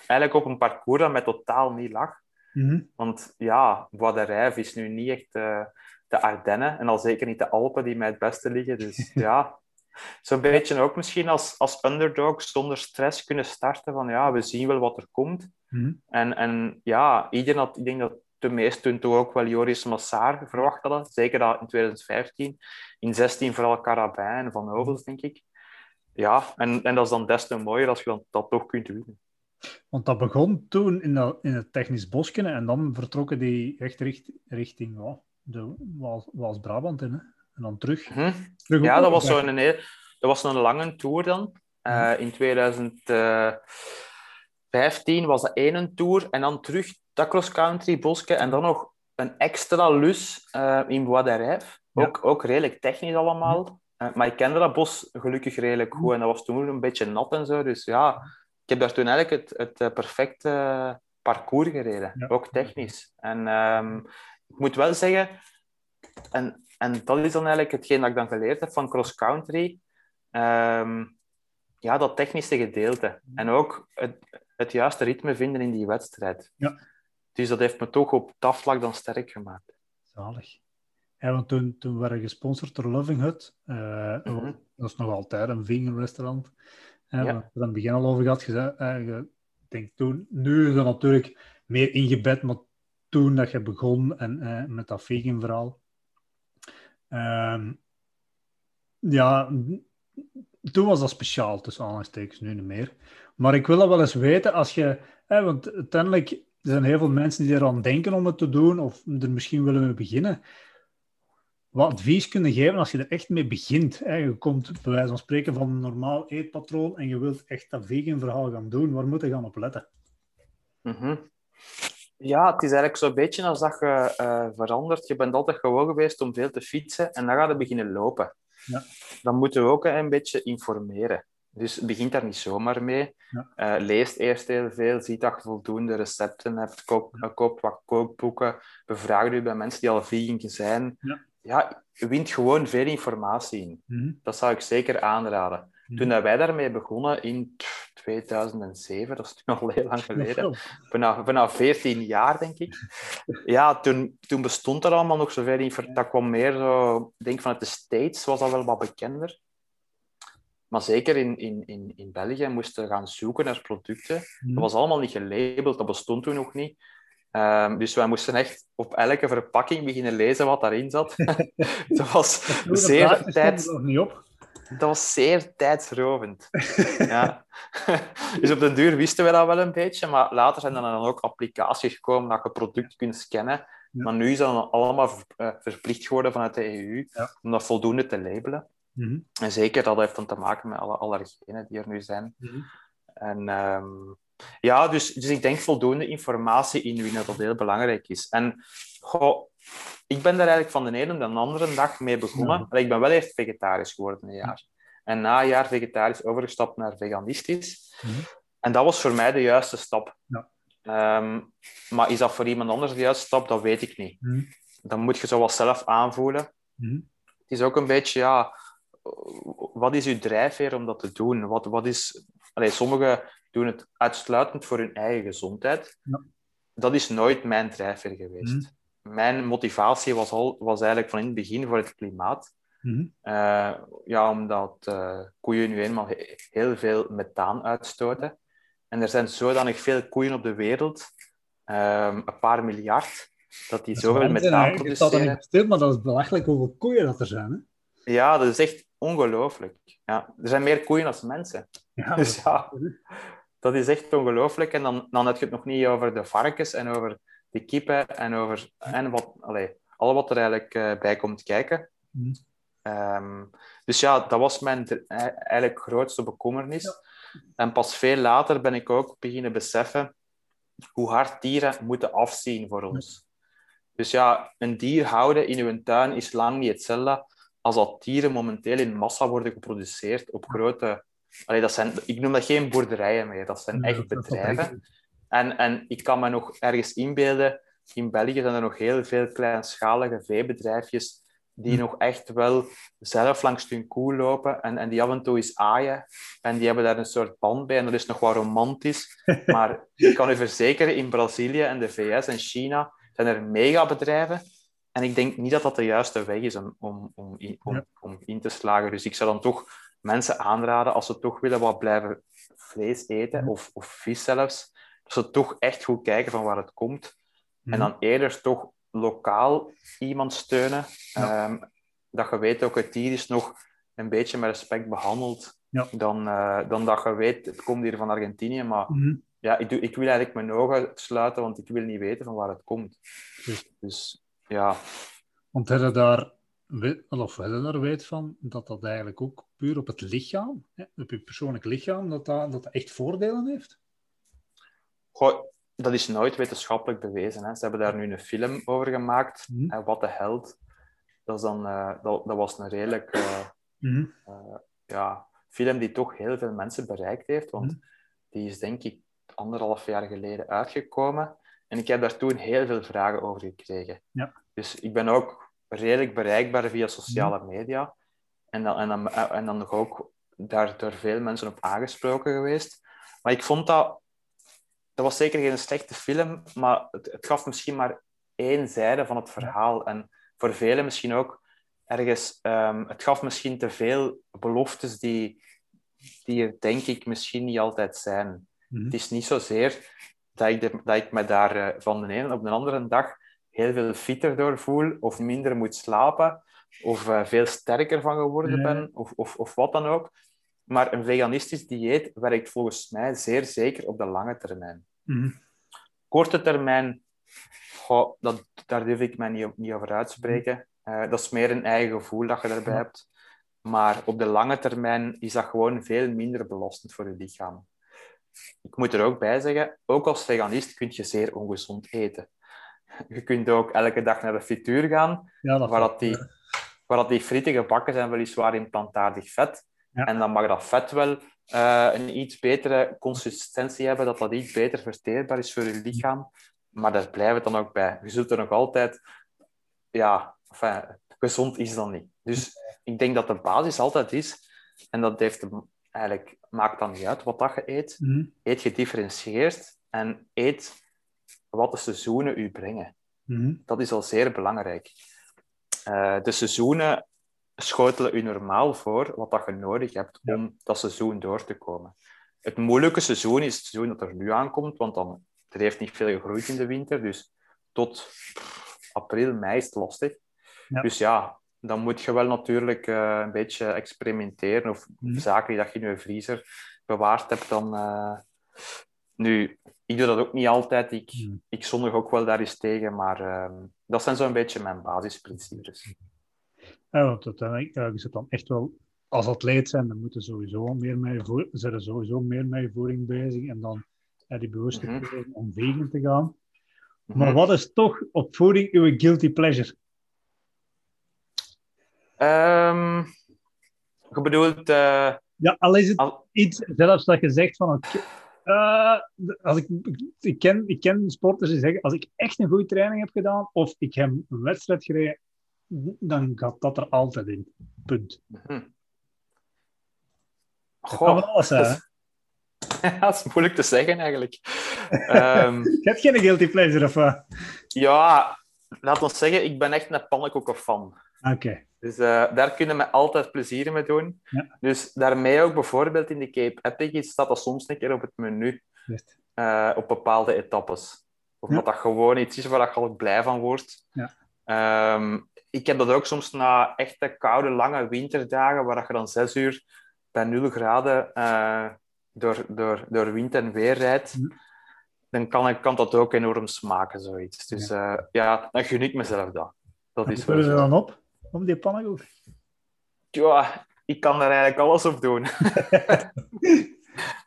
Eigenlijk op een parcours dat mij totaal niet lag. Mhm. Want ja, Bois d'Arrive is nu niet echt eh, de Ardennen en al zeker niet de Alpen die mij het beste liggen. Dus ja, zo'n beetje ook misschien als, als underdog zonder stress kunnen starten van ja, we zien wel wat er komt. Mhm. En, en ja, iedereen had, ik denk dat de meesten toen toch ook wel Joris Massaar verwacht hadden. Zeker dat in 2015. In 16 vooral Carabin en Van Ovels, denk ik. Ja, en, en dat is dan des te mooier als je dan, dat toch kunt winnen. Want dat begon toen in, dat, in het technisch bosje en dan vertrokken die echt richt, richting de Waals- Waals-Brabant in. Hè? En dan terug. Hm? terug Ja, dat was, zo een, heel, dat was een lange tour dan. Eh, in 2015 was dat één tour en dan terug dat cross-country bosje en dan nog een extra lus eh, in Bois. Ook, ook redelijk technisch allemaal. Eh, maar ik kende dat bos gelukkig redelijk goed en dat was toen een beetje nat en zo. Dus ja, ik heb daar toen eigenlijk het, het eh, perfecte parcours gereden. Ja. Ook technisch. En ehm, ik moet wel zeggen, en, en dat is dan eigenlijk hetgeen dat ik dan geleerd heb van cross-country. Ehm, ja, dat technische gedeelte. En ook het, het juiste ritme vinden in die wedstrijd. Ja. Dus dat heeft me toch op dat vlak dan sterk gemaakt. Zalig. Ja, want toen, toen waren we gesponsord door Loving Hut. Eh, Mhm. Dat is nog altijd een vegan restaurant. Eh, Ja. We het aan het begin al over gehad. gezegd, eh, ik denk toen, nu is dat natuurlijk meer ingebed, maar toen dat je begon en, eh, met dat vegan verhaal. Ehm, ja, toen was dat speciaal, tussen aanhalingstekens, nu niet meer. Maar ik wil dat wel eens weten als je... Hè, want uiteindelijk er zijn heel veel mensen die eraan denken om het te doen, of er misschien willen mee beginnen. Wat advies kunnen geven als je er echt mee begint? Hè? Je komt bij wijze van spreken van een normaal eetpatroon en je wilt echt dat vegan verhaal gaan doen. Waar moet je gaan op letten? Mhm. Ja, het is eigenlijk zo'n beetje als dat je eh, verandert. Je bent altijd gewoon geweest om veel te fietsen en dan ga je beginnen lopen. Ja. Dan moeten we ook een beetje informeren. Dus begint daar niet zomaar mee. Ja. Eh, leest eerst heel veel, ziet dat je voldoende recepten hebt, koop, koopt wat kookboeken, bevraag u bij mensen die al vegan zijn. Ja. ja, wint gewoon veel informatie in. Mhm. Dat zou ik zeker aanraden. Mhm. Toen dat wij daarmee begonnen in pff, 2007, dat is nu al heel lang geleden, bijna, bijna 14 jaar, denk ik. Ja, toen, toen bestond er allemaal nog zoveel informatie. Dat kwam meer zo, ik denk vanuit de States was dat wel wat bekender. Maar zeker in, in, in, in België moesten we gaan zoeken naar producten. Mhm. Dat was allemaal niet gelabeld, dat bestond toen nog niet. Ehm, dus wij moesten echt op elke verpakking beginnen lezen wat daarin zat. dat was zeer tijd, nog niet op. dat was zeer tijdsrovend. ja. dus op den duur wisten we dat wel een beetje, maar later zijn er dan ook applicaties gekomen dat je product kunt scannen. Ja. Maar nu is dat allemaal eh, verplicht geworden vanuit de EU Ja. om dat voldoende te labelen. Mhm. En zeker, dat heeft dan te maken met alle allergenen die er nu zijn. Mhm. En ehm, ja, dus, dus ik denk voldoende informatie inwinnen, dat heel belangrijk is. En goh, ik ben daar eigenlijk van de ene op de andere dag mee begonnen. Ja. Ik ben wel eerst vegetarisch geworden een jaar. En na een jaar vegetarisch overgestapt naar veganistisch. Mhm. En dat was voor mij de juiste stap. Ja. Ehm, maar is dat voor iemand anders de juiste stap? Dat weet ik niet. Mhm. Dan moet je zo wat zelf aanvoelen. Mhm. Het is ook een beetje, ja, wat is uw drijfveer om dat te doen? Wat, wat is... Allee, sommigen doen het uitsluitend voor hun eigen gezondheid. Ja. Dat is nooit mijn drijfveer geweest. Mhm. Mijn motivatie was, al, was eigenlijk van in het begin voor het klimaat. Mhm. Eh, ja, omdat eh, koeien nu eenmaal he- heel veel methaan uitstoten. En er zijn zodanig veel koeien op de wereld, ehm, een paar miljard, dat die Dat zoveel methaan staat er niet produceren. stil, maar dat is belachelijk hoeveel koeien dat er zijn. Hè? Ja, dat is echt ongelooflijk. Ja, er zijn meer koeien als mensen. Ja, Dus ja, dat is echt ongelooflijk. En dan, dan heb je het nog niet over de varkens en over de kippen en over en wat, allee, al wat er eigenlijk eh, bij komt kijken. Mhm. Ehm, dus ja, dat was mijn eh, eigenlijk grootste bekommernis. En pas veel later ben ik ook beginnen beseffen hoe hard dieren moeten afzien voor ons. Dus ja, een dier houden in uw tuin is lang niet hetzelfde als dat dieren momenteel in massa worden geproduceerd op grote... Allee, dat zijn, ik noem dat geen boerderijen meer, dat zijn echt bedrijven. En, en ik kan me nog ergens inbeelden, in België zijn er nog heel veel kleinschalige veebedrijfjes die Hm. nog echt wel zelf langs hun koe lopen en, en die af en toe eens aaien. En die hebben daar een soort band bij en dat is nog wel romantisch. Maar ik kan u verzekeren, in Brazilië en de VS en China zijn er megabedrijven. En ik denk niet dat dat de juiste weg is om, om, om, om, om in te slagen. Dus ik zou dan toch mensen aanraden, als ze toch willen wat blijven vlees eten, Ja. of, of vis zelfs, dat ze toch echt goed kijken van waar het komt. Mhm. En dan eerder toch lokaal iemand steunen. Ja. Ehm, dat je weet ook het dier is nog een beetje met respect behandeld. Ja. Dan, eh, dan dat je weet, het komt hier van Argentinië. Maar Mhm. ja, ik, doe, ik wil eigenlijk mijn ogen sluiten, want ik wil niet weten van waar het komt. Juist. Dus ja, Want heb je daar, of je daar weet van dat dat eigenlijk ook puur op het lichaam, hè, op je persoonlijk lichaam, dat dat, dat dat echt voordelen heeft? goh, dat is nooit wetenschappelijk bewezen. Hè. Ze hebben daar nu een film over gemaakt. En Wat de held. Dat, is dan, eh, dat, dat was een redelijk eh, Mhm. ja, film die toch heel veel mensen bereikt heeft. Want Mhm. die is denk ik anderhalf jaar geleden uitgekomen. En ik heb daar toen heel veel vragen over gekregen. Ja. Dus ik ben ook redelijk bereikbaar via sociale media. En dan, en dan, en dan nog ook daar door veel mensen op aangesproken geweest. Maar ik vond dat... Dat was zeker geen slechte film, maar het, het gaf misschien maar één zijde van het verhaal. En voor velen misschien ook ergens... ehm, het gaf misschien te veel beloftes die, die er denk ik misschien niet altijd zijn. Mhm. Het is niet zozeer dat ik, de- dat ik me daar eh, van de ene op de andere dag heel veel fitter door voel, of minder moet slapen, of eh, veel sterker van geworden ben, of, of, of wat dan ook. Maar een veganistisch dieet werkt volgens mij zeer zeker op de lange termijn. Mhm. Korte termijn, goh, dat, daar durf ik mij niet, niet over uitspreken. Eh, dat is meer een eigen gevoel dat je daarbij hebt. Maar op de lange termijn is dat gewoon veel minder belastend voor je lichaam. Ik moet er ook bij zeggen, ook als veganist kun je zeer ongezond eten. Je kunt ook elke dag naar de frituur gaan, Ja, dat waar, dat die, waar dat die frieten gebakken zijn, weliswaar in plantaardig vet. Ja. En dan mag dat vet wel eh, een iets betere consistentie hebben, dat dat iets beter verteerbaar is voor je lichaam. Maar daar blijft het dan ook bij. Je zult er nog altijd... Ja, enfin, gezond is dat niet. Dus ik denk dat de basis altijd is, en dat heeft eigenlijk, maakt dan niet uit wat dat je eet, Mhm. eet gedifferentieerd en eet wat de seizoenen u brengen. Mhm. Dat is al zeer belangrijk. Eh, de seizoenen schotelen u normaal voor wat dat je nodig hebt Ja. om dat seizoen door te komen. Het moeilijke seizoen is het seizoen dat er nu aankomt, want dan, er heeft niet veel gegroeid in de winter, dus tot april, mei is het lastig. Ja. Dus ja, dan moet je wel natuurlijk eh, een beetje experimenteren of Mhm. zaken die dat je in je vriezer bewaard hebt, dan... eh, nu, ik doe dat ook niet altijd. Ik, Mhm. ik zondig ook wel daar eens tegen, maar ehm, dat zijn zo'n beetje mijn basisprincipes. Ja, want uiteindelijk, ja, je zit dan echt wel, als atleet zijn, dan moeten sowieso meer met je zijn sowieso meer met je voeding bezig en dan ja, die bewuste keuze om vegan te gaan. Mhm. Maar wat is toch op voeding uw guilty pleasure? Ehm, je bedoelt... eh, Ja, al is het al- iets zelfs dat je zegt van, oké, eh, als ik, ik, ken, ik ken sporters die zeggen, als ik echt een goede training heb gedaan of ik heb een wedstrijd gereden, dan gaat dat er altijd in. Punt. Dat Goh, alles zijn. dat, is, dat is moeilijk te zeggen eigenlijk. Ehm, Je hebt geen guilty pleasure of wat? ja, laat ons zeggen, ik ben echt een pannenkoeken-fan. Oké. Dus uh, daar kunnen we altijd plezier mee doen. Ja. Dus daarmee ook bijvoorbeeld in de Cape Epic staat dat soms een keer op het menu uh, op bepaalde etappes. Of Ja. dat dat gewoon iets is waar je al blij van wordt. Ja. Ehm, ik heb dat ook soms na echte koude, lange winterdagen, waar je dan zes uur bij 0 graden eh, door, door, door wind en weer rijdt. Dan kan, ik, kan dat ook enorm smaken, zoiets. Dus ja, ja dan gun ik mezelf dat. Dat is Hoe wel dan op? Op die pannenkoek? Ja, ik kan daar eigenlijk alles op doen.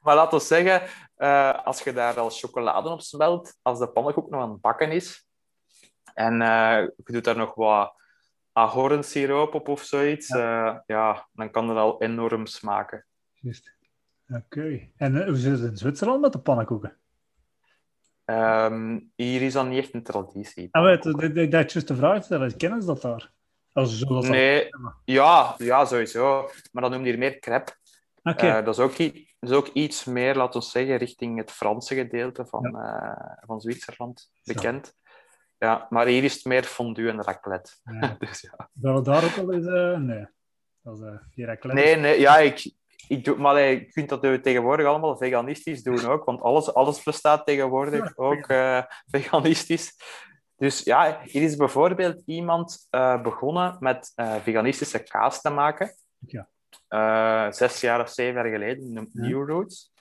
maar laten we zeggen, eh, als je daar al chocolade op smelt, als de pannenkoek nog aan het bakken is, en eh, je doet daar nog wat ahornsiroop op of zoiets, ja. ja, dan kan dat al enorm smaken. Juist. Oké. En hoe zit het in Zwitserland met de pannenkoeken? Um, hier is dat niet echt een traditie. Ah, weet, dat, dat, dat juist de vraag. Kennen ze dat daar? Als nee, ja, ja, sowieso. Maar dat noemen hier meer crepe. Okay. Uh, dat, is ook, dat is ook iets meer, laten we zeggen, richting het Franse gedeelte van, ja. uh, van Zwitserland bekend. Ja, maar hier is het meer fondue en raclette. Ja. dus, ja. Dat we daar ook al eens... Uh, nee. Dat is, die raclette. Nee, nee, ja, ik, ik doe, maar je kunt dat tegenwoordig allemaal veganistisch doen ook, want alles, alles bestaat tegenwoordig ook uh, veganistisch. Dus ja, hier is bijvoorbeeld iemand uh, begonnen met uh, veganistische kaas te maken. Ja. zes jaar of zeven jaar geleden in. New Roots.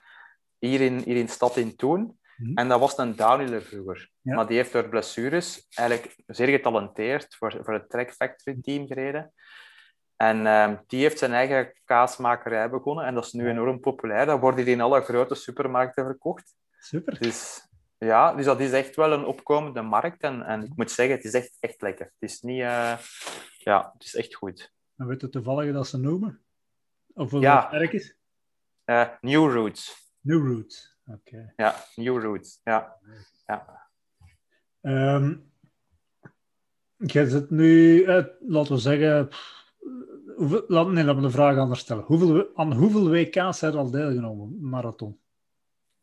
Hier in, hier in stad in Toen. Mhm. En dat was een downhiller vroeger. Ja. Maar die heeft door blessures eigenlijk zeer getalenteerd voor, voor het Track Factory team gereden. En um, die heeft zijn eigen kaasmakerij begonnen. En dat is nu enorm populair. Dat wordt hier in alle grote supermarkten verkocht. Super. Dus ja, dus dat is echt wel een opkomende markt. En, en ik moet zeggen, het is echt, echt lekker. Het is niet... Uh, ja, het is echt goed. En weet je toevallig dat ze noemen? Of hoe ja. het werk is? Uh, New Roots. New Roots, oké. Okay. Ja, New Roots, ja. ja. Um, je zit nu, eh, laten we zeggen... Hoeveel, laat, nee, laat me de vraag anders stellen. Hoeveel, aan hoeveel WK's je al deelgenomen, marathon?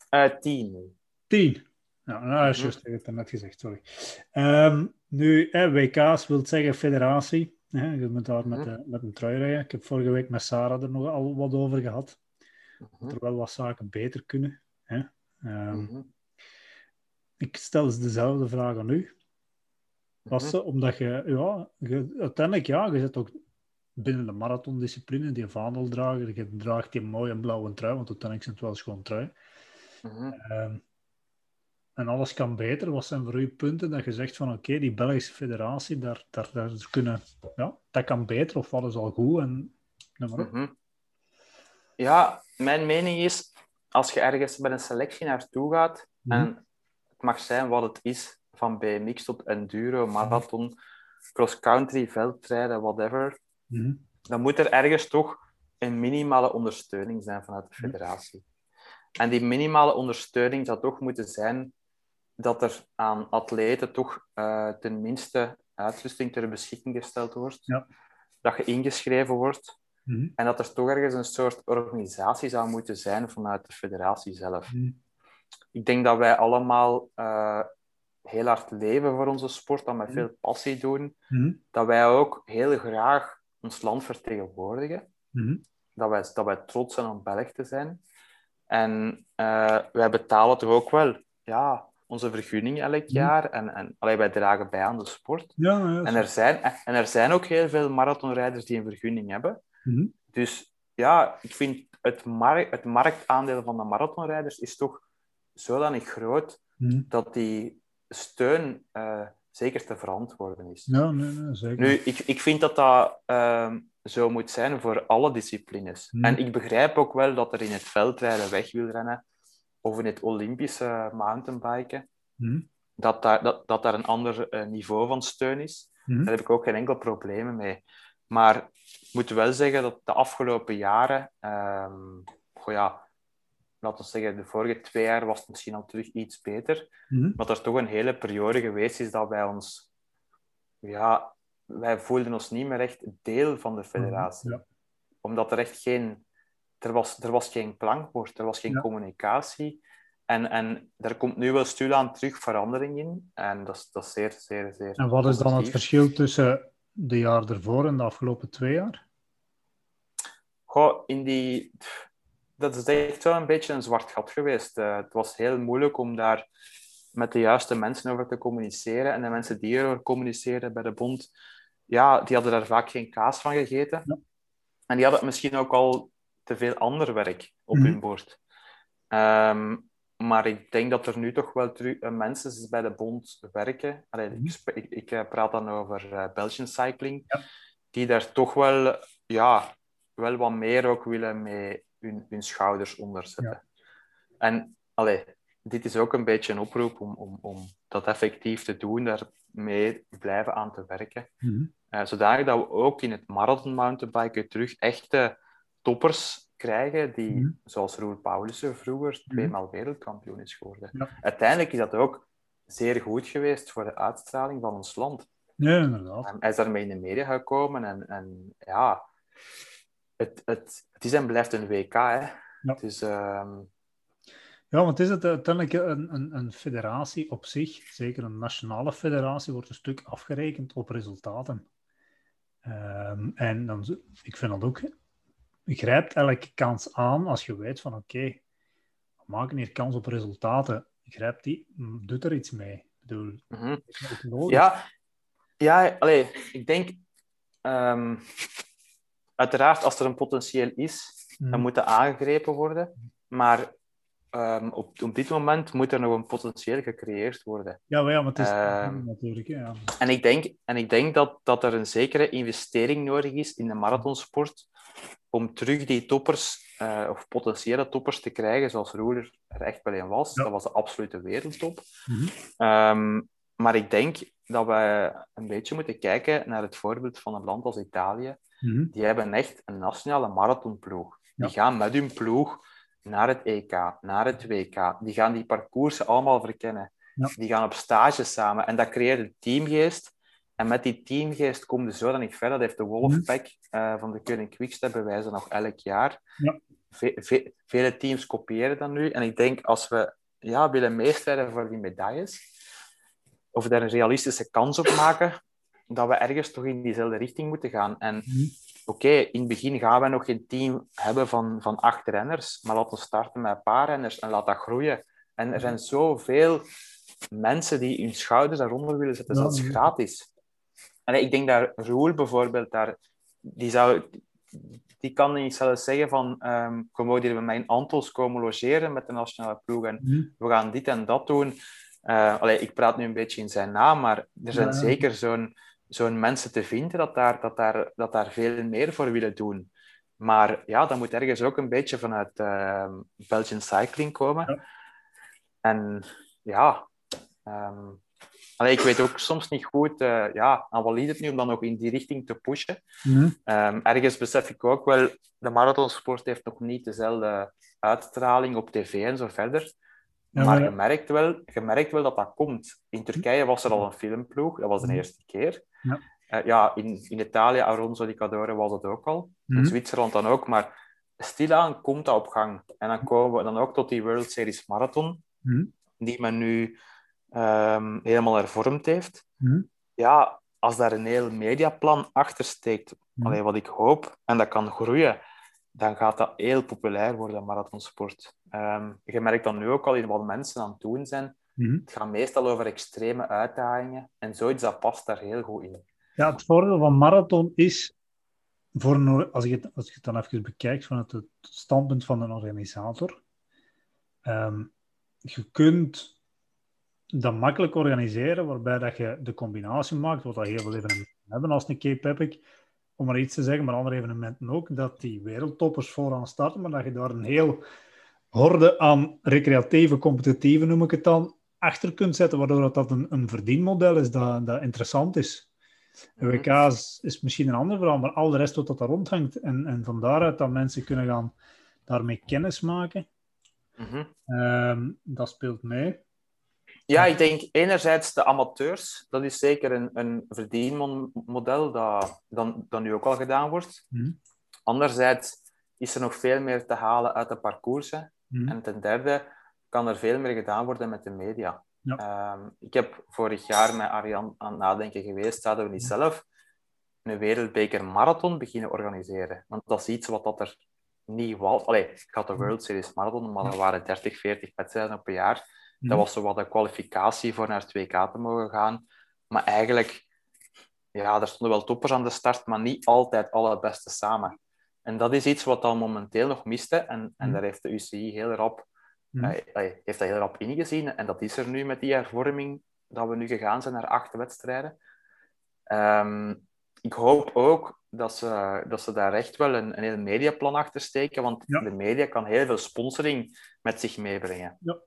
Uh, tien. Tien? Ja, nou, dat is juist, ik heb het net gezegd, sorry. Um, nu, eh, WK's wil zeggen federatie. Eh, je moet daar met, uh, met een trui rijden. Ik heb vorige week met Sarah er nog al wat over gehad. Dat er wel wat zaken beter kunnen. Hè? Um, mm-hmm. Ik stel dus dezelfde vraag aan u. Was ze, omdat je, ja, je, uiteindelijk, ja, je zit ook binnen de marathondiscipline, die vaandel dragen. Je draagt die mooie blauwe trui, want uiteindelijk zijn het wel schoon trui. Um, en alles kan beter. Wat zijn voor u punten dat je zegt van oké, okay, die Belgische federatie, daar, daar, daar kunnen, ja, dat kan beter of wat is al goed en noem maar op. Mm-hmm. Ja, mijn mening is, als je ergens met een selectie naartoe gaat mm-hmm. en het mag zijn wat het is, van BMX tot enduro, marathon, cross-country, veldrijden, whatever, dan moet er ergens toch een minimale ondersteuning zijn vanuit de federatie. En die minimale ondersteuning zou toch moeten zijn dat er aan atleten toch uh, tenminste uitrusting ter beschikking gesteld wordt. Ja. Dat je ingeschreven wordt. Mm-hmm. En dat er toch ergens een soort organisatie zou moeten zijn vanuit de federatie zelf. Mm-hmm. Ik denk dat wij allemaal uh, heel hard leven voor onze sport, dat met veel passie doen. Dat wij ook heel graag ons land vertegenwoordigen. Dat, wij, dat wij trots zijn om Belg te zijn. En uh, wij betalen toch ook wel ja, onze vergunning elk jaar. En, en allee, wij dragen bij aan de sport. Ja, ja, en, er zijn, en er zijn ook heel veel marathonrijders die een vergunning hebben. Mm-hmm. Dus ja, ik vind het, het marktaandeel van de marathonrijders is toch zodanig groot mm-hmm. dat die steun uh, zeker te verantwoorden is. Ja, nee, nee, zeker. Nu, ik, ik vind dat dat uh, zo moet zijn voor alle disciplines. Mm. En ik begrijp ook wel dat er in het veldrijden, wegwielrennen of in het Olympische mountainbiken, mm. dat, daar, dat, dat daar een ander uh, niveau van steun is. Mm. Daar heb ik ook geen enkel probleem mee. Maar ik moet wel zeggen dat de afgelopen jaren, um, goh ja, laten we zeggen, de vorige twee jaar was het misschien al terug iets beter. Mm. Maar er toch een hele periode geweest is dat wij ons, ja, wij voelden ons niet meer echt deel van de federatie. Ja. Omdat er echt geen, er was, er was geen klankwoord, er was geen ja. communicatie. En, en er komt nu wel stilaan terug verandering in. En dat is, dat is zeer, zeer, zeer En wat is dan het verschil tussen de jaar ervoor en de afgelopen twee jaar? Goh, in die... Dat is echt wel een beetje een zwart gat geweest. Uh, het was heel moeilijk om daar met de juiste mensen over te communiceren. En de mensen die erover communiceerden bij de bond, ja, die hadden daar vaak geen kaas van gegeten. Ja. En die hadden misschien ook al te veel ander werk op mm -hmm. hun bord. Um, maar ik denk dat er nu toch wel uh, mensen bij de bond werken. Allee, mm -hmm. Ik, ik, ik, praat dan over uh, Belgian Cycling, ja. die daar toch wel, ja, wel wat meer ook willen met hun, hun schouders onder zetten. Ja. En allee, dit is ook een beetje een oproep om, om, om dat effectief te doen, daarmee blijven aan te werken. Mm -hmm. zodanig dat we ook in het marathon mountainbiken terug echte toppers krijgen, die, mm -hmm. zoals Roel Paulussen vroeger, tweemaal wereldkampioen is geworden. Ja. Uiteindelijk is dat ook zeer goed geweest voor de uitstraling van ons land. Ja, inderdaad. hij is daarmee in de media gekomen en, en ja, het, het, het is en blijft een WK. Hè. Ja. Dus, um... Ja, want is het uiteindelijk een, een, een federatie op zich, zeker een nationale federatie, wordt een stuk afgerekend op resultaten. Um, en dan, ik vind dat ook grijpt elke kans aan als je weet van oké, okay, we maken hier kans op resultaten. Je grijpt die, doet er iets mee. Ik bedoel, mm -hmm. Ja, ja allee, ik denk um, uiteraard als er een potentieel is, mm. dan moet dat aangegrepen worden. Maar um, op, op dit moment moet er nog een potentieel gecreëerd worden. Ja, maar, ja, maar het is um, natuurlijk. Ja. En ik denk, en ik denk dat, dat er een zekere investering nodig is in de marathonsport om terug die toppers, uh, of potentiële toppers te krijgen, zoals Roer er echt wel een was. Ja. Dat was de absolute wereldtop. Mm -hmm. um, maar ik denk dat we een beetje moeten kijken naar het voorbeeld van een land als Italië. Mm -hmm. Die hebben echt een nationale marathonploeg. Ja. Die gaan met hun ploeg naar het EK, naar het WK. Die gaan die parcoursen allemaal verkennen. Ja. Die gaan op stage samen. En dat creëert een teamgeest en met die teamgeest komen ze zo dan niet verder. Dat heeft de Wolfpack uh, van de Koning Quickstep bewijzen nog elk jaar. Ja. Ve ve vele teams kopiëren dat nu. En ik denk, als we ja, willen meestrijden voor die medailles, of we daar een realistische kans op maken, dat we ergens toch in diezelfde richting moeten gaan. En mm. oké, okay, in het begin gaan we nog geen team hebben van, van acht renners, maar laten we starten met een paar renners en laat dat groeien. En er zijn zoveel mensen die hun schouders daaronder willen zetten, dat is gratis. Ik denk dat Roel bijvoorbeeld daar, die zou, die kan niet zelfs zeggen van, um, kom hier bij mij in Antels komen logeren met de nationale ploeg en mm. we gaan dit en dat doen. Uh, allee, ik praat nu een beetje in zijn naam, maar er zijn ja. zeker zo'n zo'n mensen te vinden dat daar, dat, daar, dat daar veel meer voor willen doen. Maar ja, dat moet ergens ook een beetje vanuit uh, Belgian Cycling komen. Ja. En ja, um, Allee, ik weet ook soms niet goed, uh, ja, aan wat liet het nu om dan nog in die richting te pushen. Mm. Um, ergens besef ik ook wel, de marathonsport heeft nog niet dezelfde uitstraling op tv en zo verder. Ja, maar, je, merkt wel, je merkt wel dat dat komt. In Turkije was er al een filmploeg, dat was de mm. eerste keer. Ja, uh, ja in, in Italië, Aronzo di Cadore was het ook al. Mm. In Zwitserland dan ook, maar stilaan komt dat op gang. En dan komen we dan ook tot die World Series Marathon, mm. die men nu um, helemaal hervormd heeft. Mm. Ja, als daar een heel mediaplan achter steekt, mm. allee, wat ik hoop, en dat kan groeien, dan gaat dat heel populair worden, marathonsport. Um, je merkt dan nu ook al in wat mensen aan het doen zijn. Mm. Het gaat meestal over extreme uitdagingen. En zoiets dat past daar heel goed in. Ja, het voordeel van marathon is, voor een, als, je het, als je het dan even bekijkt vanuit het standpunt van een organisator, um, je kunt dat makkelijk organiseren, waarbij dat je de combinatie maakt, wat dat heel veel evenementen hebben als een Cape Epic, om maar iets te zeggen, maar andere evenementen ook, dat die wereldtoppers vooraan starten, maar dat je daar een heel horde aan recreatieve, competitieve, noem ik het dan, achter kunt zetten, waardoor dat een, een verdienmodel is dat, dat interessant is. De WK is, is, misschien een ander verhaal, maar al de rest wat dat daar rondhangt. En, en van daaruit dat mensen kunnen gaan daarmee kennis maken. Mm -hmm. um, dat speelt mee. Ja, ik denk enerzijds de amateurs. Dat is zeker een, een verdienmodel dat, dan, nu ook al gedaan wordt. Mm. Anderzijds is er nog veel meer te halen uit de parcoursen. Mm. En ten derde kan er veel meer gedaan worden met de media. Ja. Um, ik heb vorig jaar met Arjan aan het nadenken geweest, zouden we niet zelf een wereldbeker marathon beginnen organiseren. Want dat is iets wat dat er niet was. Allee, ik had de World Series marathon, maar er waren 30, 40 wedstrijden op een jaar. Dat was zo wat een kwalificatie voor naar het WK te mogen gaan. Maar eigenlijk, ja, er stonden wel toppers aan de start, maar niet altijd alle beste samen. En dat is iets wat dan momenteel nog miste. En, en Mhm. daar heeft de UCI heel rap, Mhm. eh, heeft dat heel rap ingezien. En dat is er nu met die hervorming, dat we nu gegaan zijn naar acht wedstrijden. Ehm, ik hoop ook dat ze, dat ze daar echt wel een, een heel mediaplan achter steken, want Ja. de media kan heel veel sponsoring met zich meebrengen. Ja.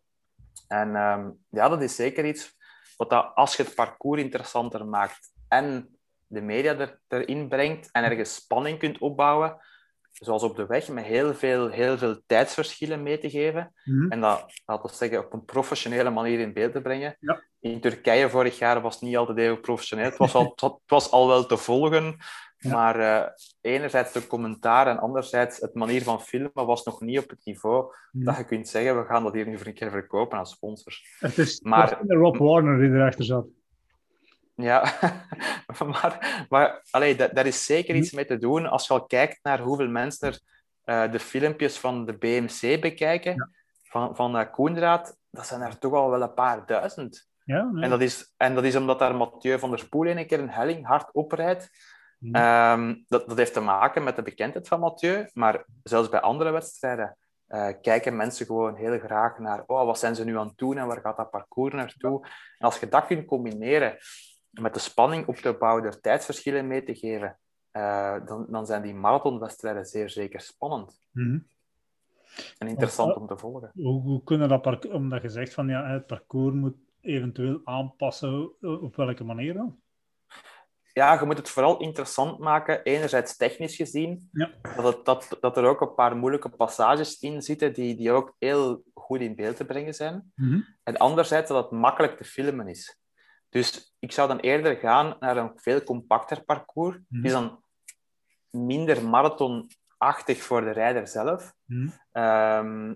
En ehm, ja, dat is zeker iets wat dat, als je het parcours interessanter maakt en de media er, erin brengt en ergens spanning kunt opbouwen, zoals op de weg, met heel veel, heel veel tijdsverschillen mee te geven. Mhm. En dat, laten we zeggen, op een professionele manier in beeld te brengen. Ja. In Turkije vorig jaar was het niet altijd even professioneel. Het was al, het was al wel te volgen. Ja. Maar eh, enerzijds de commentaar en anderzijds het manier van filmen was nog niet op het niveau dat je kunt zeggen, we gaan dat hier nu voor een keer verkopen als sponsors. Het is Maar- Rob Warner die erachter zat. Ja, maar, maar allee, da- daar is zeker iets mee te doen. Als je al kijkt naar hoeveel mensen er eh, de filmpjes van de BMC bekijken, van, van uh, Koenraad, dat zijn er toch al wel een paar duizend. Ja, nee. En, dat is, en dat is omdat daar Mathieu van der Spoel een keer een helling hard oprijdt. Mhm. Ehm, dat, dat heeft te maken met de bekendheid van Mathieu, maar zelfs bij andere wedstrijden eh, kijken mensen gewoon heel graag naar oh, wat zijn ze nu aan het doen en waar gaat dat parcours naartoe. En als je dat kunt combineren met de spanning op te bouwen, door tijdsverschillen mee te geven, eh, dan, dan zijn die marathonwedstrijden zeer zeker spannend Mhm. en interessant om te volgen. Hoe, hoe kunnen dat parcours, omdat je zegt van ja, het parcours moet eventueel aanpassen, op welke manier dan? Ja, je moet het vooral interessant maken, enerzijds technisch gezien, Ja. dat, het, dat, dat er ook een paar moeilijke passages in zitten die, die ook heel goed in beeld te brengen zijn. Mhm. En anderzijds dat het makkelijk te filmen is. Dus ik zou dan eerder gaan naar een veel compacter parcours. Mhm. Het is dan minder marathonachtig voor de rijder zelf. Mhm. Ehm,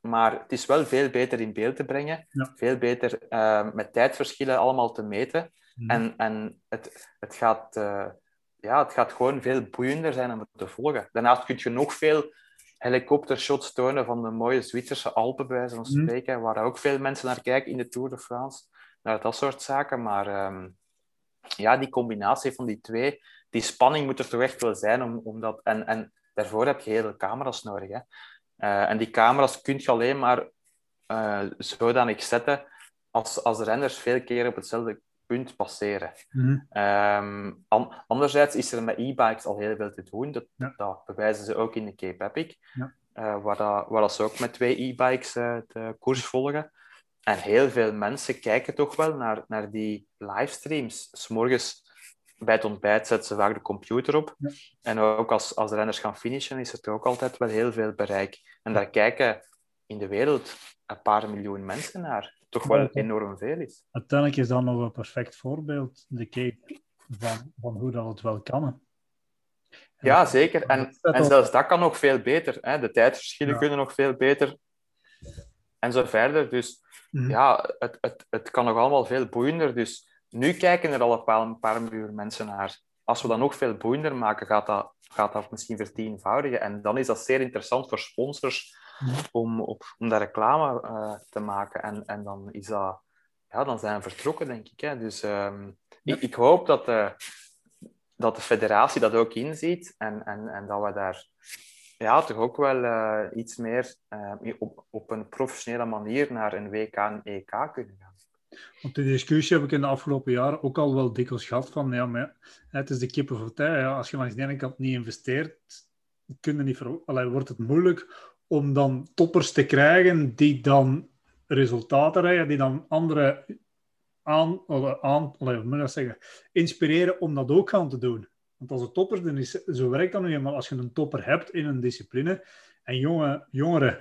maar het is wel veel beter in beeld te brengen. Ja. Veel beter eh, met tijdverschillen allemaal te meten. Mhm. En, en het, het, gaat, eh, ja, het gaat gewoon veel boeiender zijn om het te volgen. Daarnaast kun je nog veel helikoptershots tonen van de mooie Zwitserse Alpen, bij wijze van Mhm. spreken, waar ook veel mensen naar kijken in de Tour de France. Naar dat soort zaken. Maar ehm, ja, die combinatie van die twee, die spanning moet er toch echt wel zijn. Om, om dat, en, en daarvoor heb je hele camera's nodig. Hè. Eh, en die camera's kun je alleen maar eh zodanig zetten als, als de renners veel keer op hetzelfde punt passeren. Mhm. Ehm, an- anderzijds is er met e-bikes al heel veel te doen. Dat, Ja. dat bewijzen ze ook in de Cape Epic, Ja. eh, waar, dat, waar dat ze ook met twee e-bikes eh, de koers volgen. En heel veel mensen kijken toch wel naar, naar die livestreams. S morgens bij het ontbijt zetten ze vaak de computer op. Ja. En ook als, als de renners gaan finishen, is er toch ook altijd wel heel veel bereik. En daar kijken in de wereld een paar miljoen mensen naar. Toch wel enorm veel is. Uiteindelijk is dat nog een perfect voorbeeld, de Cape, van, van hoe dat het wel kan. hè. Ja, zeker. En, en zelfs dat kan nog veel beter. Hè? De tijdverschillen Ja. kunnen nog veel beter. En zo verder. Dus Mhm. ja, het, het, het kan nog allemaal veel boeiender. Dus nu kijken er al een paar, een paar miljoen mensen naar. Als we dat nog veel boeiender maken, gaat dat, gaat dat misschien vertienvoudigen. En dan is dat zeer interessant voor sponsors. Om, op, om daar reclame eh, te maken. En, en dan is dat... Ja, dan zijn we vertrokken, denk ik. Hè? Dus ehm, ik, ik hoop dat de, dat de federatie dat ook inziet en, en, en dat we daar ja, toch ook wel eh, iets meer eh, op, op een professionele manier naar een WK en EK kunnen gaan. Want die discussie heb ik in de afgelopen jaren ook al wel dikwijls gehad van, ja, maar het is de kippen voor tij. Ja, als je langs de ene kant niet investeert, kun je niet ver... Allee, wordt het moeilijk om dan toppers te krijgen die dan resultaten rijden, die dan anderen aan, aan moet zeggen, inspireren om dat ook gaan te doen. Want als een topper, dan is, zo werkt dat nu eenmaal. Als je een topper hebt in een discipline en jonge, jongeren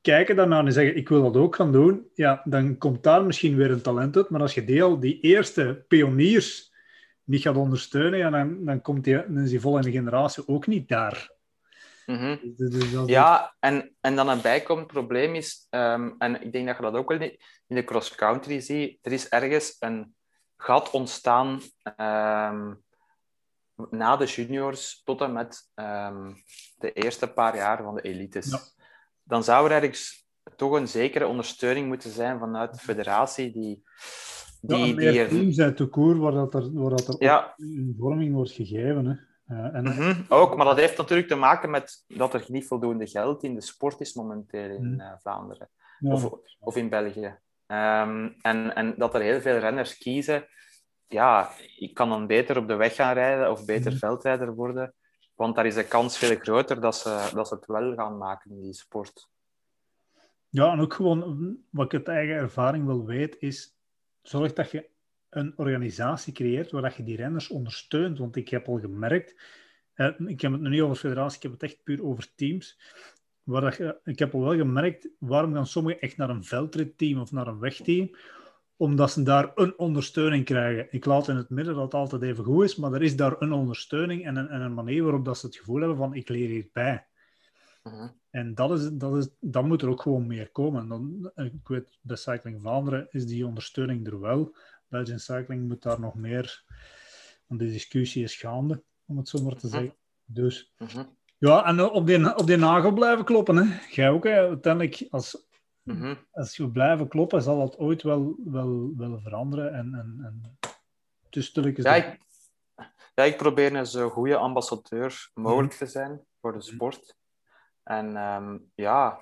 kijken daarnaar en zeggen, ik wil dat ook gaan doen, ja, dan komt daar misschien weer een talent uit. Maar als je die, al, die eerste pioniers niet gaat ondersteunen, ja, dan, dan, komt die, dan is die volgende generatie ook niet daar. Mhm. Dus- dus is- Ja, en, en dan een bijkomend probleem is, ehm, en ik denk dat je dat ook wel in de cross-country ziet, er is ergens een gat ontstaan ehm, na de juniors tot en met ehm, de eerste paar jaar van de elites. Ja. Dan zou er ergens toch een zekere ondersteuning moeten zijn vanuit de federatie die, Ja, die, die er... teams uit de koer waar dat er, waar dat er Ja. vorming wordt gegeven. Hè. Eh, en, Mhm, ook, maar dat heeft natuurlijk te maken met dat er niet voldoende geld in de sport is momenteel in Mhm. eh, Vlaanderen ja, of, of in België. Ehm, en, en dat er heel veel renners kiezen, ja, ik kan dan beter op de weg gaan rijden of beter Mhm. veldrijder worden, want daar is de kans veel groter dat ze, dat ze het wel gaan maken in die sport. Ja, en ook gewoon, wat ik uit eigen ervaring wel weet, is zorg dat je een organisatie creëert waar dat je die renners ondersteunt. Want ik heb al gemerkt, eh, ik heb het nu niet over federatie, ik heb het echt puur over teams. Waar dat je, ik heb al wel gemerkt, waarom gaan sommigen echt naar een veldritteam of naar een wegteam? Omdat ze daar een ondersteuning krijgen. Ik laat in het midden dat het altijd even goed is, maar er is daar een ondersteuning en een, en een manier waarop dat ze het gevoel hebben van, ik leer hierbij. Mhm. En dat, is, dat, is, dat moet er ook gewoon meer komen. Dan, eh, ik weet, bij Cycling Vlaanderen is die ondersteuning er wel. Belgian Cycling moet daar nog meer... Want de discussie is gaande, om het zo maar te Mhm. zeggen. Dus Mhm. ja, en op die, op die nagel blijven kloppen. Hè. Jij ook, hè. uiteindelijk, als, Mhm. als je blijven kloppen, zal dat ooit wel, wel, wel veranderen. En, en, en dus stilletjes Ja, dat- ik, ja, ik probeer een zo goede ambassadeur mogelijk te zijn voor de sport. En ehm, ja,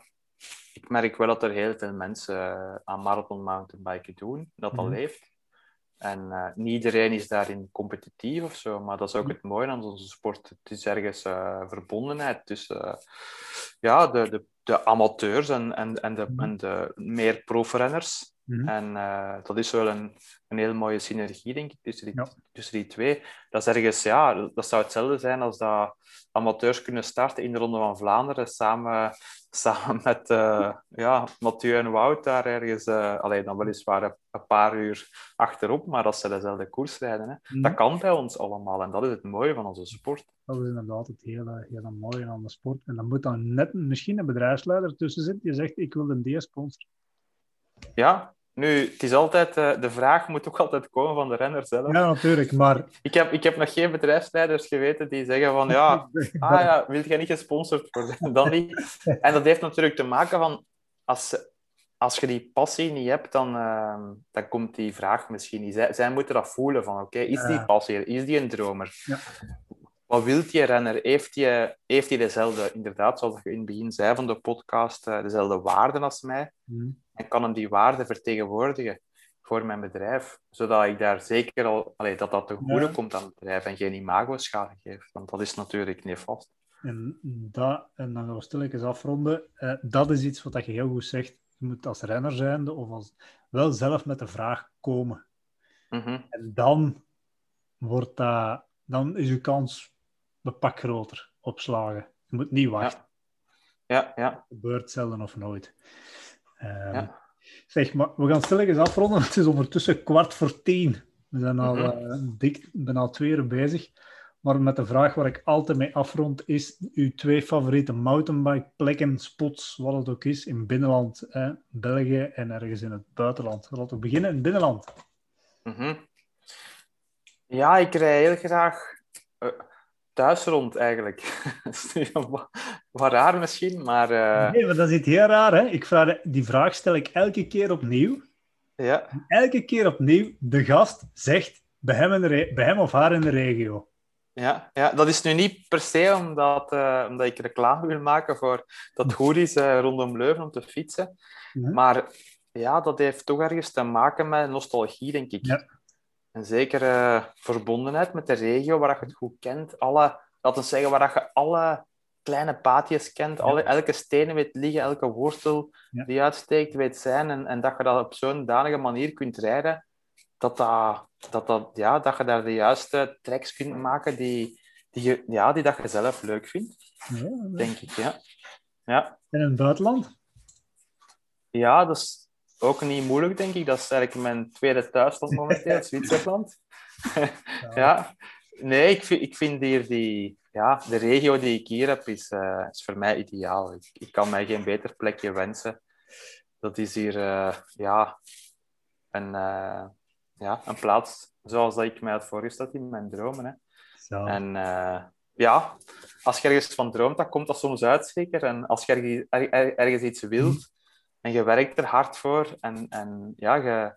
ik merk wel dat er heel veel mensen eh, aan marathon mountainbiken doen, dat dat Mhm. leeft. En eh, niet iedereen is daarin competitief of zo, maar dat is ook het mooie aan onze sport. Het is ergens eh, verbondenheid tussen eh, ja, de, de, de amateurs en, en, en, de, Mhm. en de meer profrenners. Mhm. En eh, dat is wel een, een heel mooie synergie, denk ik, tussen die, Ja. tussen die twee. Dat is ergens, ja, dat zou hetzelfde zijn als dat amateurs kunnen starten in de Ronde van Vlaanderen samen, samen met eh, ja, Mathieu en Wout daar ergens, eh alleen dan weliswaar een, een paar uur achterop, maar als ze dezelfde koers rijden. Hè. Mhm. Dat kan bij ons allemaal en dat is het mooie van onze sport. Dat is inderdaad het hele, hele mooie aan de sport. En dan moet dan net misschien een bedrijfsleider tussen zitten die zegt, ik wil een D-sponsor. Ja, nu, het is altijd, eh, de vraag moet ook altijd komen van de renner zelf. Ja, natuurlijk, maar... Ik, heb, ik heb nog geen bedrijfsleiders geweten die zeggen van, ja, Ah ja, wil jij niet gesponsord worden? Dan niet. En dat heeft natuurlijk te maken van, als, als je die passie niet hebt, dan, eh, dan komt die vraag misschien niet. Zij, zij moeten dat voelen van, oké, is die passie, is die een dromer? Ja. Wat wil die renner? Heeft die, heeft die dezelfde, inderdaad, zoals je in het begin zei van de podcast, eh, dezelfde waarden als mij? Hm. En kan hem die waarden vertegenwoordigen voor mijn bedrijf? Zodat ik daar zeker al, allee, dat dat ten goede Ja. komt aan het bedrijf en geen imago-schade geeft. Want dat is natuurlijk niet vast. En, dat, en dan gaan we stilletjes afronden. Eh, dat is iets wat je heel goed zegt. Je moet als renner zijnde of als, wel zelf met de vraag komen. Mhm. En dan, wordt dat, dan is je kans een pak groter op slagen. Je moet niet wachten. Ja, ja. Het gebeurt zelden of nooit. Ja. Zeg, maar we gaan stilletjes afronden. Het is ondertussen kwart voor tien. We zijn al Mhm. eh, dik, bijna twee uur bezig. Maar met de vraag waar ik altijd mee afrond, is uw twee favoriete mountainbike plekken, spots, wat het ook is, in binnenland, eh, België en ergens in het buitenland. Laten we beginnen in het binnenland. Mhm. Ja, ik rij heel graag eh, thuis rond eigenlijk. Dat is wat, raar misschien, maar eh, Nee, maar dat is iets heel raar. Hè? Ik vraag, die vraag stel ik elke keer opnieuw. ja. Elke keer opnieuw, de gast zegt bij hem, in de bij hem of haar in de regio. Ja, ja, dat is nu niet per se omdat, eh, omdat ik reclame wil maken voor dat goed is eh, rondom Leuven om te fietsen. Ja. Maar ja, dat heeft toch ergens te maken met nostalgie, denk ik. Ja. Een zekere verbondenheid met de regio waar je het goed kent. Alle, laten we zeggen, waar je alle kleine paadjes kent, alle, elke steen weet liggen, elke wortel Ja. die uitsteekt weet zijn. En, en dat je dat op zo'n danige manier kunt rijden, dat, dat, dat, dat, ja, dat je daar de juiste tracks kunt maken die, die, je, ja, die dat je zelf leuk vindt, Ja, denk ik. Ja, ja. En in het buitenland? ja dat is ook niet moeilijk, denk ik. Dat is eigenlijk mijn tweede thuisland momenteel, Zwitserland. ja. Nee, ik vind, ik vind hier die... Ja, de regio die ik hier heb, is, eh, is voor mij ideaal. Ik, ik kan mij geen beter plekje wensen. Dat is hier, eh, ja, een, eh, ja, een plaats zoals dat ik mij had voorgesteld in mijn dromen. Hè. En ja, als je ergens van droomt, dan komt dat soms uit, zeker. En als je ergens, er, ergens iets wilt en je werkt er hard voor en, en ja, je,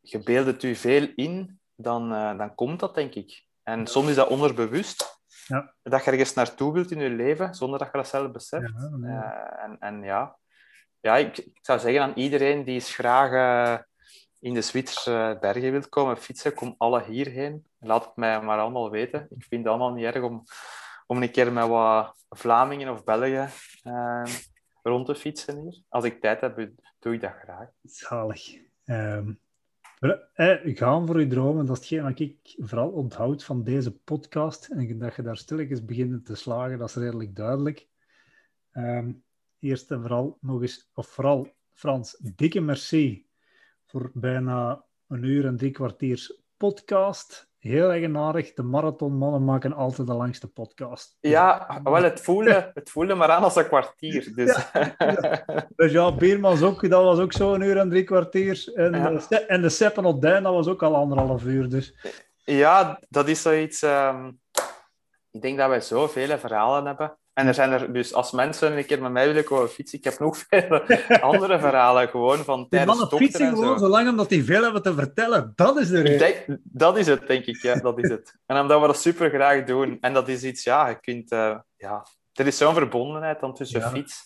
je beeldt het je veel in, dan, uh, dan komt dat, denk ik. En soms is dat onderbewust. Ja. Dat je ergens naartoe wilt in je leven, zonder dat je dat zelf beseft. Ja, nee. uh, en, en ja, ja ik, ik, zou zeggen aan iedereen die is graag uh, in de Zwitserse bergen wilt komen fietsen, kom alle hierheen. Laat het mij maar allemaal weten. Ik vind het allemaal niet erg om, om een keer met wat Vlamingen of Belgen rond te fietsen hier. Als ik tijd heb, doe ik dat graag. Zalig. Um, eh, gaan voor je dromen, dat is hetgeen wat ik vooral onthoud van deze podcast. En dat je daar stilletjes begint te slagen, dat is redelijk duidelijk. Um, eerst en vooral nog eens, of vooral Frans, dikke merci voor bijna een uur en drie kwartiers podcast. Heel eigenaardig. De marathonmannen maken altijd de langste podcast. Ja, wel, het voelde, het voelde maar aan als een kwartier. Dus ja, ja. Dus ja Beermans ook, dat was ook zo een uur en drie kwartier. En, ja. de, en de Seppen op Duin, dat was ook al anderhalf uur. Dus. Ja, dat is zoiets... Um... Ik denk dat wij zoveel verhalen hebben. En er zijn er dus, als mensen een keer met mij willen komen fietsen, ik heb nog veel andere verhalen gewoon van tijdens Die mannen fietsen gewoon zo lang omdat die veel hebben te vertellen. Dat is de reden. Dat is het, denk ik. Ja, dat is het. En omdat we dat super graag doen. En dat is iets, ja, je kunt... Uh, ja, er is zo'n verbondenheid dan tussen ja. fiets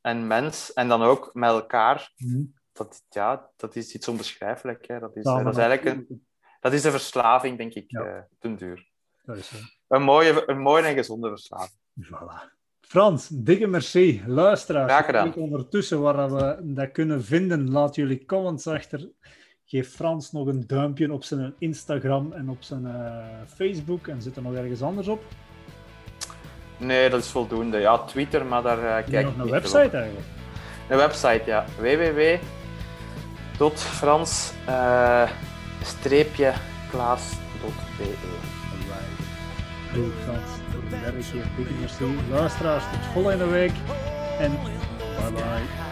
en mens. En dan ook met elkaar. Mm. Dat, ja, dat is iets onbeschrijfelijk. Hè. Dat, is, ja, dat is eigenlijk een, dat is de verslaving, denk ik, ja. uh, ten duur. Dat is een, mooie, een mooie en gezonde verslaving. Voilà. Frans, dikke merci. Luisteraars, gedaan. ondertussen waar we dat kunnen vinden, laat jullie comments achter. Geef Frans nog een duimpje op zijn Instagram en op zijn uh, Facebook. En zit er nog ergens anders op? Nee, dat is voldoende. Ja, Twitter, maar daar uh, kijk ik nog een website op. eigenlijk? Een website, ja. www.frans-klaas.be Doe Frans derde keer dikke merci. Luisteraars, tot volgende week. En bye bye.